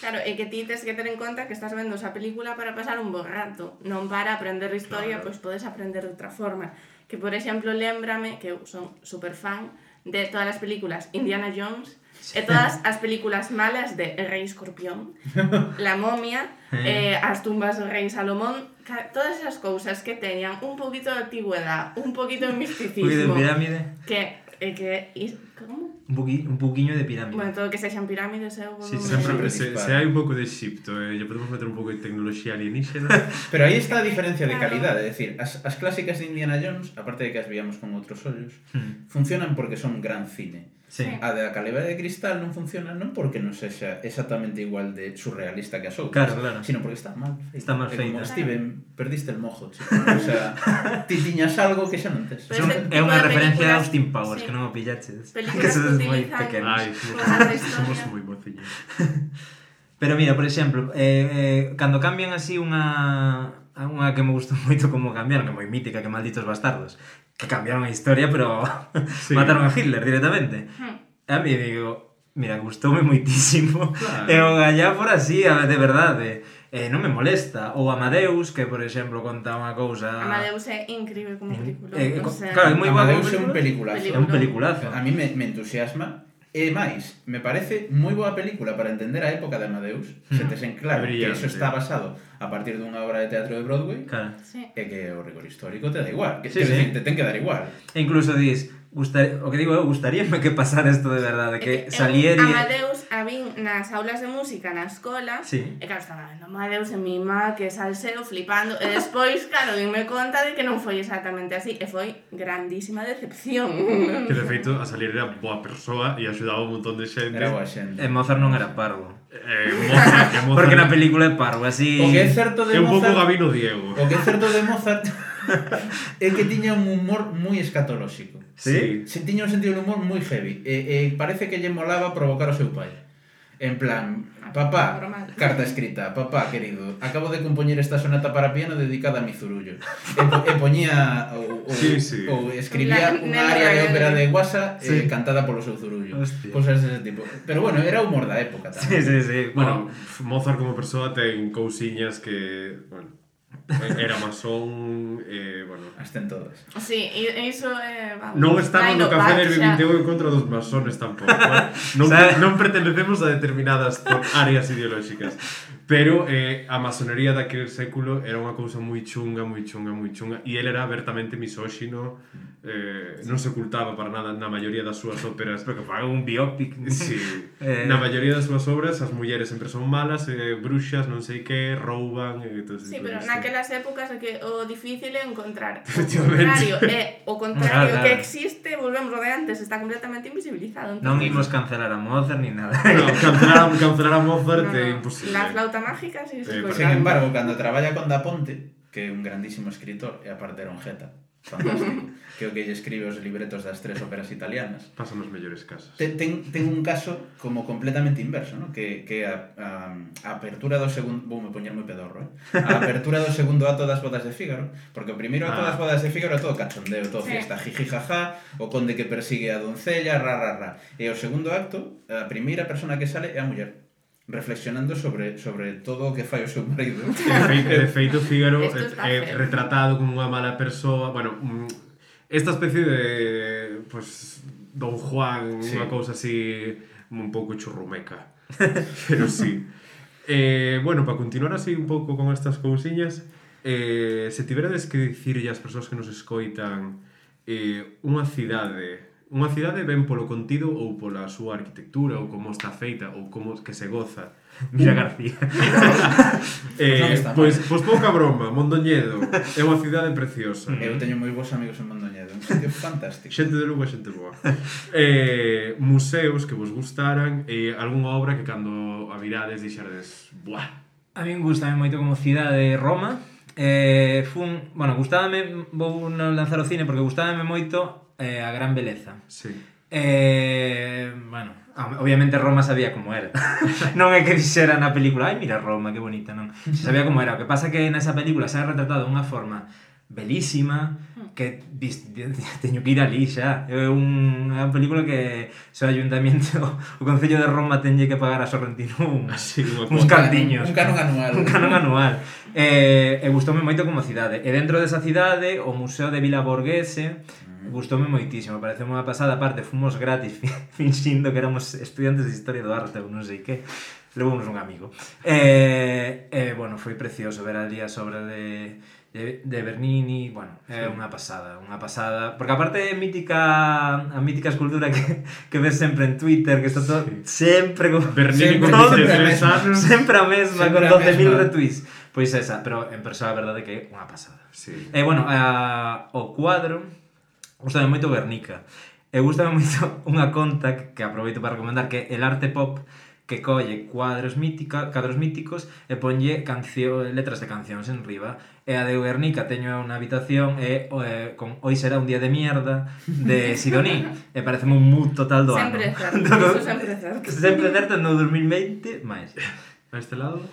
Claro, e que ti tens que ter en conta que estás vendo esa película para pasar un bo rato, non para aprender historia, claro. pois podes aprender de outra forma. Que, por exemplo, lembrame que eu son super fan de todas as películas Indiana Jones e todas as películas malas de El Rei Escorpión, *laughs* La Momia, eh, as tumbas do Rei Salomón, todas esas cousas que teñan un poquito de antigüedad, un poquito de *laughs* misticismo, pirámide, que, e que, como? un, bugui, un buguiño de pirámide. Bueno, todo que sexan pirámides é eh, un. Sí, sempre, se, se hai un pouco de Egipto, eh, lle podemos meter un pouco de tecnoloxía alienígena. *laughs* Pero aí está a diferencia de calidade, é dicir, as, as clásicas de Indiana Jones, aparte de que as viamos con outros ollos, hmm. funcionan porque son gran cine. Sí. A de a calidad de cristal non funciona non porque non sexa exactamente igual de surrealista que as outras, claro, claro. sino porque está mal feita. Está mal feita. Como claro. Steven, perdiste el mojo, chico. o sea, ti tiñas algo que xa non tes. Son, é unha referencia a Austin Powers, sí. que non o pillaches. Películas *laughs* que son moi pequenos. Ay, *laughs* somos moi mociños. *laughs* Pero mira, por exemplo, eh, eh, cando cambian así unha unha que me gustou *laughs* moito como cambiaron, que moi mítica, que malditos bastardos, que cambiaron a historia, pero *laughs* sí. mataron a Hitler directamente. Hmm. A mí digo, mira, gustoume moitísimo. Claro. *laughs* E unha ya por así, de verdade eh, non me molesta. Ou Amadeus, que por exemplo conta unha cousa... Amadeus é incrível como película. Eh, eh, o sea, claro, é moi boa Amadeus é un peliculazo. É un peliculazo. A mí me, me entusiasma E máis, me parece moi boa película para entender a época de Amadeus, hmm. se tes en claro Brillante. que iso está basado a partir dunha obra de teatro de Broadway, claro. Sí. e que o rigor histórico te da igual, que sí, te, sí. te ten que dar igual. E incluso dis, Gustar, o que digo eu, gustaríame que pasara isto de verdade, que, que saliere... Amadeus a vin nas aulas de música na escola, sí. e claro, estaba vendo Amadeus e mi má que salseo flipando, e despois, claro, dime conta de que non foi exactamente así, e foi grandísima decepción. Que de feito, a salir era boa persoa e axudaba un montón de xente. Era boa xente. E Mozart non era parvo. Eh, Mozart, que *laughs* Mozart... Porque na película é parvo, así... O que é certo de Mozart... É un pouco Gabino Diego. O que é certo de Mozart... *laughs* *laughs* é que tiña un humor moi escatolóxico. Sí? Se tiña un sentido de humor moi heavy. E, e parece que lle molaba provocar ao seu pai. En plan, papá, *laughs* carta escrita, papá, querido, acabo de compoñer esta sonata para piano dedicada a mi zurullo. E, po, e poñía ou, ou, sí, sí. ou escribía unha área de ópera de Guasa eh, sí. eh, cantada polo seu zurullo. Hostia. Cosas dese tipo. Pero bueno, era humor da época tamén. Sí, sí, sí. Bueno, bueno Mozart como persoa ten cousiñas que, bueno, *laughs* Éramos masón, Eh, bueno. As ten todas. Sí, e iso é... Eh, vamos, non estamos no café del BBTU en contra dos masones tampouco. Eh. *laughs* non, non pertenecemos a determinadas áreas ideolóxicas. Pero eh, a masonería daquele século era unha cousa moi chunga, moi chunga, moi chunga. E ele era abertamente misóxino eh, non se ocultaba para nada na maioría das súas óperas. Pero que faga un biopic. Sí. *laughs* eh... na maioría das súas obras as mulleres sempre son malas eh, bruxas, non sei que, rouban e eh, todo Sí, pero naquelas épocas é que o difícil é encontrar *laughs* o contrario, é, o contrario claro, claro. que existe volvemos ao de antes, está completamente invisibilizado entonces... Non imos cancelar a Mozart ni nada. No, cancelar, cancelar a Mozart no, no. é imposible. La flauta carta mágica, sí, sí, Sin embargo, cando traballa con Da Ponte, que é un grandísimo escritor, e aparte era un jeta, fantástico, *laughs* que o que lle escribe os libretos das tres óperas italianas. Pasan os mellores casos. Ten, ten, ten un caso como completamente inverso, ¿no? que, que a, a, a apertura do segundo... Vou me poñer moi pedorro, eh? A apertura do segundo ato das bodas de Fígaro, porque o primeiro ato ah. das bodas de Fígaro é todo cachondeo, todo sí. fiesta, jiji, jaja, o conde que persigue a doncella, ra, ra, ra. E o segundo acto, a primeira persona que sale é a muller reflexionando sobre sobre todo o que fai o seu marido. *laughs* De feito, Fígaro é, é eh, eh, retratado como unha mala persoa, bueno, mm, esta especie de pues Don Juan, sí. unha cousa así un pouco churrumeca. *laughs* Pero sí. Eh, bueno, para continuar así un pouco con estas cousiñas, eh, se tiverades que dicirlle ás persoas que nos escoitan eh, unha cidade unha cidade ben polo contido ou pola súa arquitectura ou como está feita ou como que se goza. *laughs* Mira García. *laughs* eh, pois, pois pouca broma, Mondoñedo é unha cidade preciosa. Eu teño moi bons amigos en Mondoñedo, un sitio fantástico. Xente de Lugo e xente boa. Eh, museos que vos gustaran e eh, algunha obra que cando a virades dixerdes, buah. A min gustame moito como cidade Roma. Eh, fun, bueno, gustábame, vou lanzar o cine porque gustábame moito eh, a gran beleza. Sí. Eh, bueno, obviamente Roma sabía como era. *laughs* non é que dixera na película, ai, mira Roma, que bonita, non. Se sabía como era. O que pasa que nesa película se ha retratado unha forma belísima hmm. que *laughs* teño que ir ali xa é unha película que o ayuntamiento *laughs* o Concello de Roma tenlle que pagar a Sorrentino un, Así, uns cartiños un canon anual un canon anual e, e gustoume moito como cidade e dentro desa cidade o Museo de Vila Borghese Mm-hmm. Gustoume moitísimo, parece unha pasada, parte fomos gratis *laughs* finxindo que éramos estudiantes de Historia do Arte ou non sei que levounos un amigo. E, eh, eh, bueno, foi precioso ver ali día sobra de, de, de Bernini bueno, é sí. unha pasada unha pasada, porque aparte é mítica a mítica escultura que, *laughs* que ves sempre en Twitter, que está todo sí. sempre con, Bernini sempre, con 13 anos sempre a mesma, sempre con 12.000 retweets. Pois esa, pero en persoa a verdade que é unha pasada. Sí. e eh, bueno, a, o cuadro Gustame moito Guernica. E gustame moito *laughs* unha conta que aproveito para recomendar que é El Arte Pop, que colle cuadros mítica, cadros míticos e ponlle cancio, letras de cancións en riba. E a de Guernica teño unha habitación e eh, con Hoy será un día de mierda de *laughs* Sidoní. e parece un mood total do sempre ano. *laughs* Entón, certo, sempre certo. sempre certo no 2020, máis. A este lado...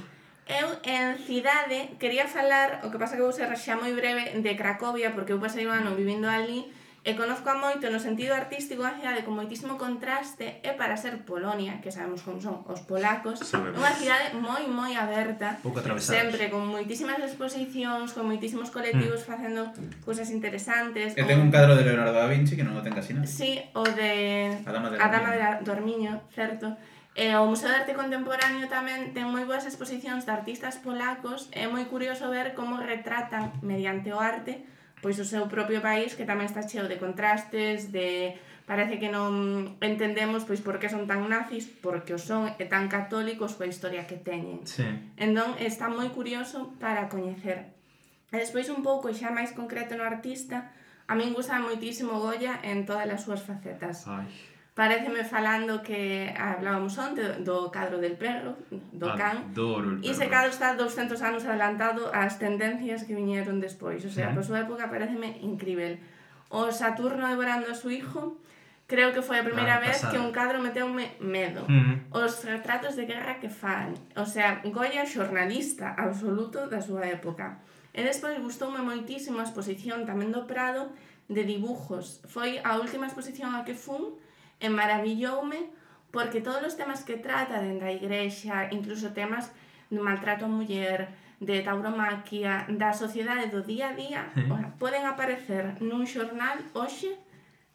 Eu en cidade quería falar, o que pasa que vou ser xa moi breve, de Cracovia, porque eu pasei un ano vivindo ali E conozco a moito no sentido artístico a cidade con moitísimo contraste e para ser Polonia, que sabemos como son os polacos, sabemos. unha cidade moi moi aberta, pouco atravesados. sempre con moitísimas exposicións, con moitísimos colectivos mm. facendo cousas interesantes. E ten un cadro de Leonardo da Vinci que non o ten casi nada. Sí, o de A Dama de, a Dama de la... Dormiño, certo. E o Museo de Arte Contemporáneo tamén ten moi boas exposicións de artistas polacos, é moi curioso ver como retratan mediante o arte pois o seu propio país que tamén está cheo de contrastes, de parece que non entendemos pois por que son tan nazis, porque o son e tan católicos coa historia que teñen. Sí. Entón está moi curioso para coñecer. E despois un pouco xa máis concreto no artista, a min gusta moitísimo Goya en todas as súas facetas. Ai Pareceme falando que hablábamos onte do cadro del perro, do can. Adoro el perro. Ese cadro está 200 anos adelantado ás tendencias que viñeron despois. O sea, ¿Eh? por súa época pareceme incrível. O Saturno devorando a su hijo, creo que foi a primeira ah, vez pasada. que un cadro meteume medo. Mm -hmm. Os retratos de guerra que fan. O sea, Goya xornalista absoluto da súa época. E despois gustoume moitísimo a exposición tamén do Prado de dibujos. Foi a última exposición a que fun, e maravilloume porque todos os temas que trata dentro da igrexa, incluso temas do maltrato a muller, de tauromaquia, da sociedade do día a día, sí. poden aparecer nun xornal hoxe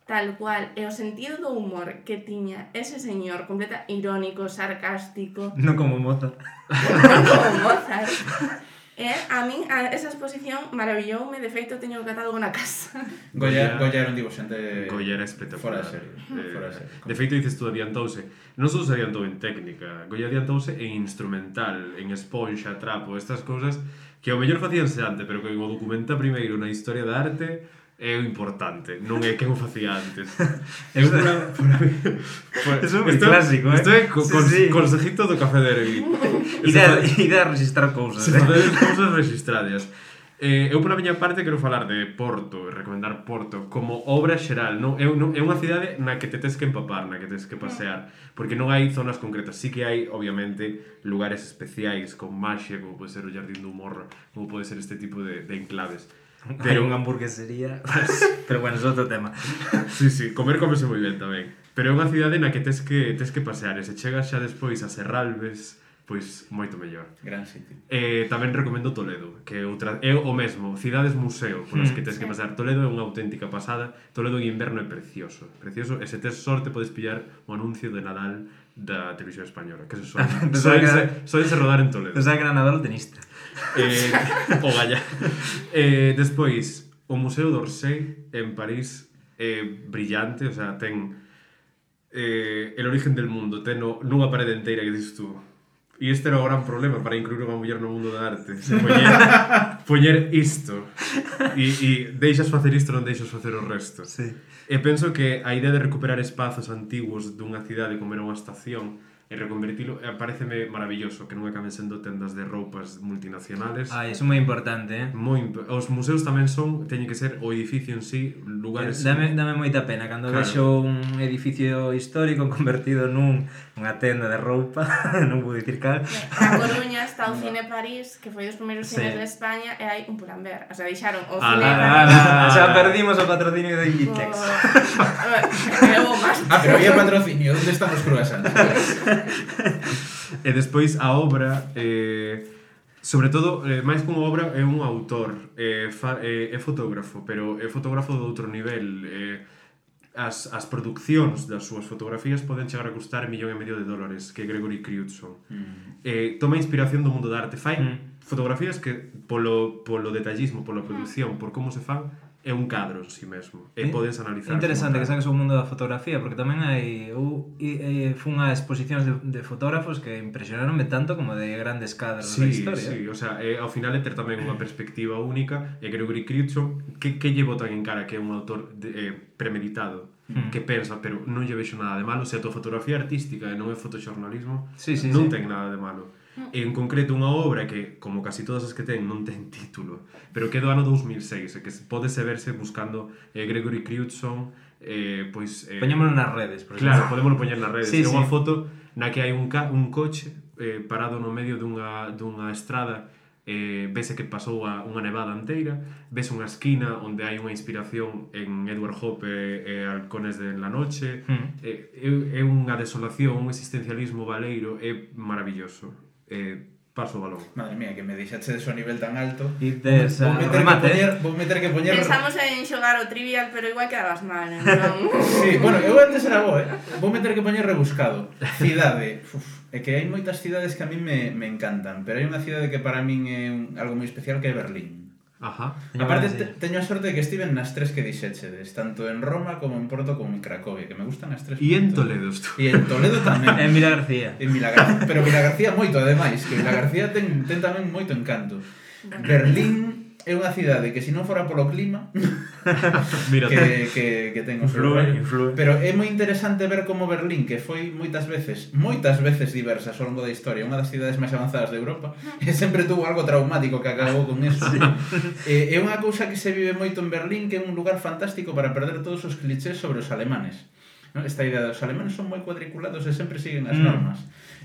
tal cual, e o sentido do humor que tiña ese señor, completa irónico, sarcástico... Non como Mozart. non como Mozart. *laughs* E a min a esa exposición maravilloume, de feito teño catado na casa. *laughs* Goya, Goya era un dibuixante Goya era espectacular. Fora serie. Eh, de, fora serie. De feito dices tú adiantouse, non só se adiantou en técnica, Goya adiantouse en instrumental, en esponxa, trapo, estas cousas que ao mellor facíanse antes, pero que o documenta primeiro na historia da arte é o importante, non é que o facía antes. *laughs* É un pura, mí, pura, Eso é esto, clásico, eh? Isto é co, sí, cons, sí. consejito do café de Erevin. Ide a registrar cousas, se eh? Se *laughs* cousas registradas. Eh, eu pola miña parte quero falar de Porto, e recomendar Porto como obra xeral, non é, non, é unha cidade na que te tes que empapar, na que tes que pasear, porque non hai zonas concretas, sí que hai obviamente lugares especiais con maxia, como pode ser o Jardín do Morro, como pode ser este tipo de, de enclaves Pero unha hamburguesería, *laughs* pero bueno, é outro tema. Sí, sí, comer comese moi ben tamén. Pero é unha cidade na que tes que tes que pasear, e se chegas xa despois a Serralves, pois moito mellor. Gran sitio. Eh, tamén recomendo Toledo, que outra é o mesmo, cidades museo, polas mm. que tes que pasar. Toledo é unha auténtica pasada. Toledo en inverno é precioso, precioso. E se tes sorte podes pillar o anuncio de Nadal da televisión española, que se soa. Soe rodar en Toledo. Pensaba que era Nadal o tenista. Eh, *laughs* oh, o Gaia. Eh, despois, o Museo d'Orsay en París é eh, brillante, o sea, ten eh, el origen del mundo, teno nunha parede enteira que dices tú. E este era o gran problema para incluir unha muller no mundo da arte. Poñer, *laughs* poñer isto. E, e deixas facer isto, non deixas facer o resto. Sí. E penso que a idea de recuperar espazos antigos dunha cidade como era unha estación e reconvertilo e eh, pareceme maravilloso que non acaben sendo tendas de roupas multinacionales. Ah, iso é moi importante, eh? Moi imp os museos tamén son, teñen que ser o edificio en sí, lugares... Eh, dame, dame moita pena, cando claro. vexo un edificio histórico *laughs* convertido nun unha tenda de roupa, *laughs* non vou dicir cal. Na Coruña está o *laughs* Cine París, que foi dos primeiros sí. cines de España, e hai un pulamber. O sea, deixaron o Cine París... Xa perdimos o patrocinio de Inditex. Oh, ah, pero había patrocinio, onde están os croissants? *laughs* e despois a obra eh, sobre todo, eh, máis como obra é un autor eh, fa, eh, é fotógrafo pero é fotógrafo de outro nivel eh, as, as produccións das súas fotografías poden chegar a custar millón e medio de dólares que Gregory Crewdson mm. eh, toma inspiración do mundo da arte fai mm. fotografías que polo, polo detallismo, pola produción mm. por como se fan é un cadro en si sí mesmo e podes analizar. Interesante que saques o mundo da fotografía porque tamén hai eu e, e, fun a exposicións de, de fotógrafos que impresionaronme tanto como de grandes cadros sí, da historia. Sí, o sea, eh, ao final é ter tamén unha perspectiva única e Gregory Crucho que, que llevo tan en cara que é un autor de, eh, premeditado mm. que pensa, pero non lle vexo nada de malo, se a tua fotografía artística e non é fotoxornalismo, sí, sí, non sí. ten nada de malo E en concreto unha obra que, como casi todas as que ten, non ten *laughs* título, pero que é do ano 2006, e que podese verse buscando eh, Gregory Crewdson, eh, pois... Eh, Poñémolo nas redes, por exemplo. Claro, podémolo poñer nas redes. Sí, é sí. unha foto na que hai un, ca un coche eh, parado no medio dunha, dunha estrada eh, vese que pasou a unha nevada anteira, vese unha esquina onde hai unha inspiración en Edward Hope e eh, e Halcones de la Noche, mm. eh, é, é unha desolación, un existencialismo valeiro, é maravilloso eh, paso o balón. Madre mía, que me deixaste de so nivel tan alto. Dices, vou meter remate. Que poñer, vou meter que poñer... Pensamos en xogar o trivial, pero igual quedabas mal, non? *laughs* sí, bueno, eu antes era bo, eh? Vou meter que poñer rebuscado. Cidade. Uf, é que hai moitas cidades que a mí me, me encantan, pero hai unha cidade que para min é un, algo moi especial que é Berlín. Ajá. Aparte, te, teño a sorte de que estiven nas tres que dixéchedes, tanto en Roma como en Porto como en Cracovia, que me gustan as tres. E en Toledo estou. *laughs* E en Toledo tamén. en Vila García. En Vila García, pero Vila García moito, ademais, que Vila García ten, ten tamén moito encanto. Berlín é unha cidade que se non fora polo clima *laughs* Mira, que, que, que ten o seu influe, influe. pero é moi interesante ver como Berlín que foi moitas veces moitas veces diversas ao longo da historia unha das cidades máis avanzadas de Europa e sempre tuvo algo traumático que acabou con eso. Sí. é, é unha cousa que se vive moito en Berlín que é un lugar fantástico para perder todos os clichés sobre os alemanes. No? Esta idea dos alemanes son moi cuadriculados e sempre siguen as mm. normas.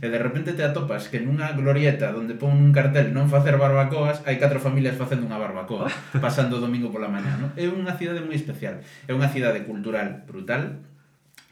E de repente te atopas que nunha glorieta onde pon un cartel non facer barbacoas, hai catro familias facendo unha barbacoa, *laughs* pasando o domingo pola mañá. No? É unha cidade moi especial. É unha cidade cultural brutal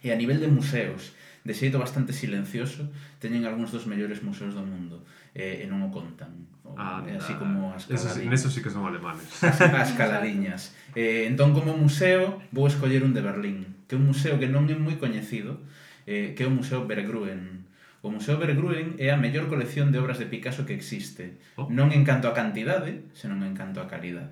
e a nivel de museos de xeito bastante silencioso, teñen algúns dos mellores museos do mundo e, e non o contan. O, ah, é así como as caladiñas. Eso, sí, sí que son alemanes. As, as caladiñas. *laughs* Eh, entón, como museo, vou escoller un de Berlín que é un museo que non é moi coñecido, eh, que é o Museo Bergruen. O Museo Bergruen é a mellor colección de obras de Picasso que existe. Oh. Non en canto a cantidade, senón en canto a calidade.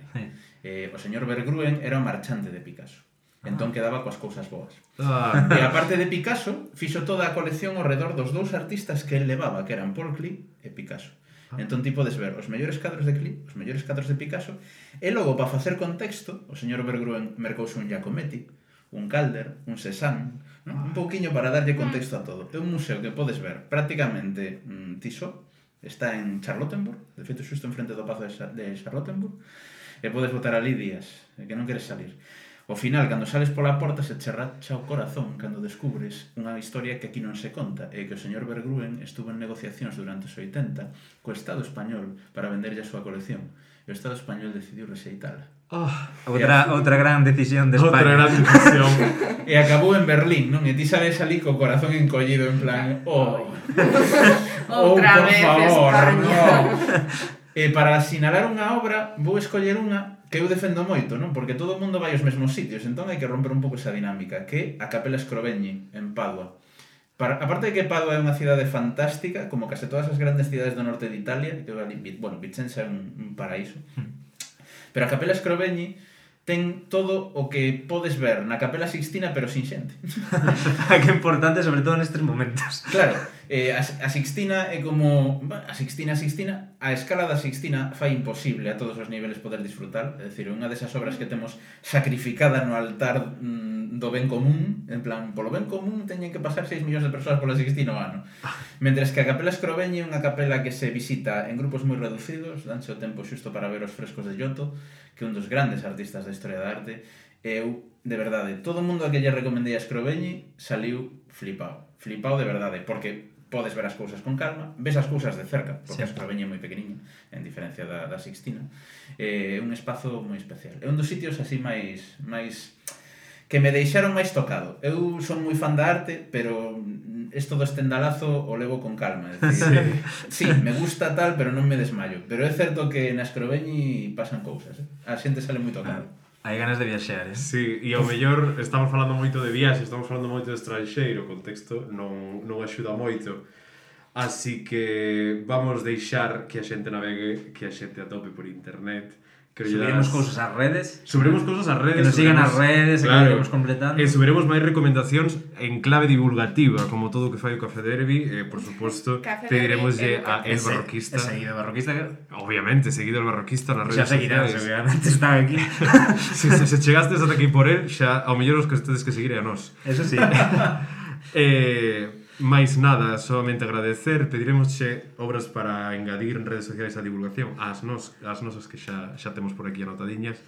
Eh, o señor Bergruen era o marchante de Picasso. Ah. Entón quedaba coas cousas boas. Ah. E a parte de Picasso, fixo toda a colección ao redor dos dous artistas que el levaba, que eran Paul Klee e Picasso. Ah. Entón ti podes ver os mellores cadros de Klee, os mellores cadros de Picasso, e logo, para facer contexto, o señor Bergruen mercouse un Giacometti, un Calder, un Cézanne, ¿no? un ah. pouquiño para darlle ah. contexto a todo. É un museo que podes ver prácticamente mm, tiso, está en Charlottenburg, de feito xusto enfrente do Pazo de Charlottenburg, e podes botar ali días, eh, que non queres salir. O final, cando sales pola porta, se che racha o corazón cando descubres unha historia que aquí non se conta, e que o señor Bergruen estuvo en negociacións durante os 80 co Estado español para venderlle a súa colección, e o Estado español decidiu rexeitala. Ah. Oh, outra, outra gran decisión de España. Outra gran decisión. *laughs* e acabou en Berlín, non? E ti sales ali co corazón encollido en plan, oh. outra *laughs* oh, por vez favor, España. No. E para sinalar unha obra, vou escoller unha que eu defendo moito, non? Porque todo o mundo vai aos mesmos sitios, entón hai que romper un pouco esa dinámica, que a Capela Scrovegni, en Padua. Para, aparte de que Padua é unha cidade fantástica, como case todas as grandes cidades do norte de Italia, que bueno, Vicenza é un, un paraíso, hmm. Pero a Capela Scrovegni ten todo o que podes ver na Capela Sixtina pero sin xente. *laughs* Ah, que importante sobre todo nestes momentos. Claro eh, a, a Sixtina é como a Sixtina, a Sixtina a escala da Sixtina fai imposible a todos os niveles poder disfrutar. É dicir, unha desas obras que temos sacrificada no altar mm, do ben común en plan, polo ben común teñen que pasar 6 millóns de persoas pola Sixtina o ano ah. mentres que a Capela Escrobeñe é unha capela que se visita en grupos moi reducidos danse o tempo xusto para ver os frescos de Giotto que é un dos grandes artistas da historia da arte. Eu, de verdade, todo o mundo a que lle recomendei a Escrobeñe saliu flipado flipado de verdade, porque podes ver as cousas con calma, ves as cousas de cerca, porque sí. a Eslovenia é moi pequeniña, en diferencia da, da Sixtina. É eh, un espazo moi especial. É un dos sitios así máis máis que me deixaron máis tocado. Eu son moi fan da arte, pero isto do estendalazo o levo con calma. É dicir, sí. sí, me gusta tal, pero non me desmayo. Pero é certo que na Escroveñi pasan cousas. Eh? A xente sale moi tocada. Ah. Hai ganas de viaxear, eh? Sí, e ao mellor estamos falando moito de viaxe, estamos falando moito de estranxeiro, o contexto non, non axuda moito. Así que vamos deixar que a xente navegue, que a xente atope por internet Queridas... Subiremos cousas ás redes. Subiremos cousas ás redes. Que nos sigan as redes, claro. que iremos completando. E subiremos máis recomendacións en clave divulgativa, como todo o que fai o Café Derby, e, por suposto, pediremoslle a El Barroquista. ese, seguido Barroquista. Obviamente, seguido El Barroquista nas redes xa seguirás, sociales. obviamente, está aquí. *laughs* se, se, se chegastes ata aquí por el, xa ao mellor os que tedes que seguir é a nós. Eso sí. *laughs* eh, Mais nada, solamente agradecer, pediremosche obras para engadir en redes sociais a divulgación ás nos, ás nosas que xa, xa temos por aquí anotadiñas.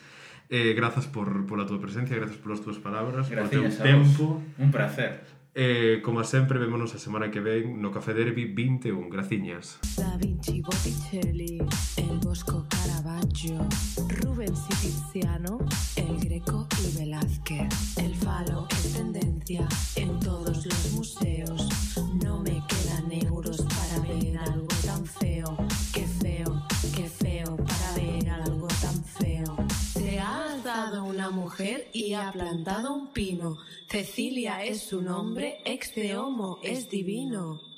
Eh, grazas por, pola túa presencia, grazas polas túas palabras, por teu tempo. Un placer. Eh, como sempre, vémonos a semana que ven no Café Derby 21. Graciñas. Da Vinci Botticelli, el Bosco Caravaggio, Rubens y Tiziano, el Greco y Velázquez, el Falo, es Tendencia, mujer y ha plantado un pino. Cecilia es su nombre, ex de homo es divino.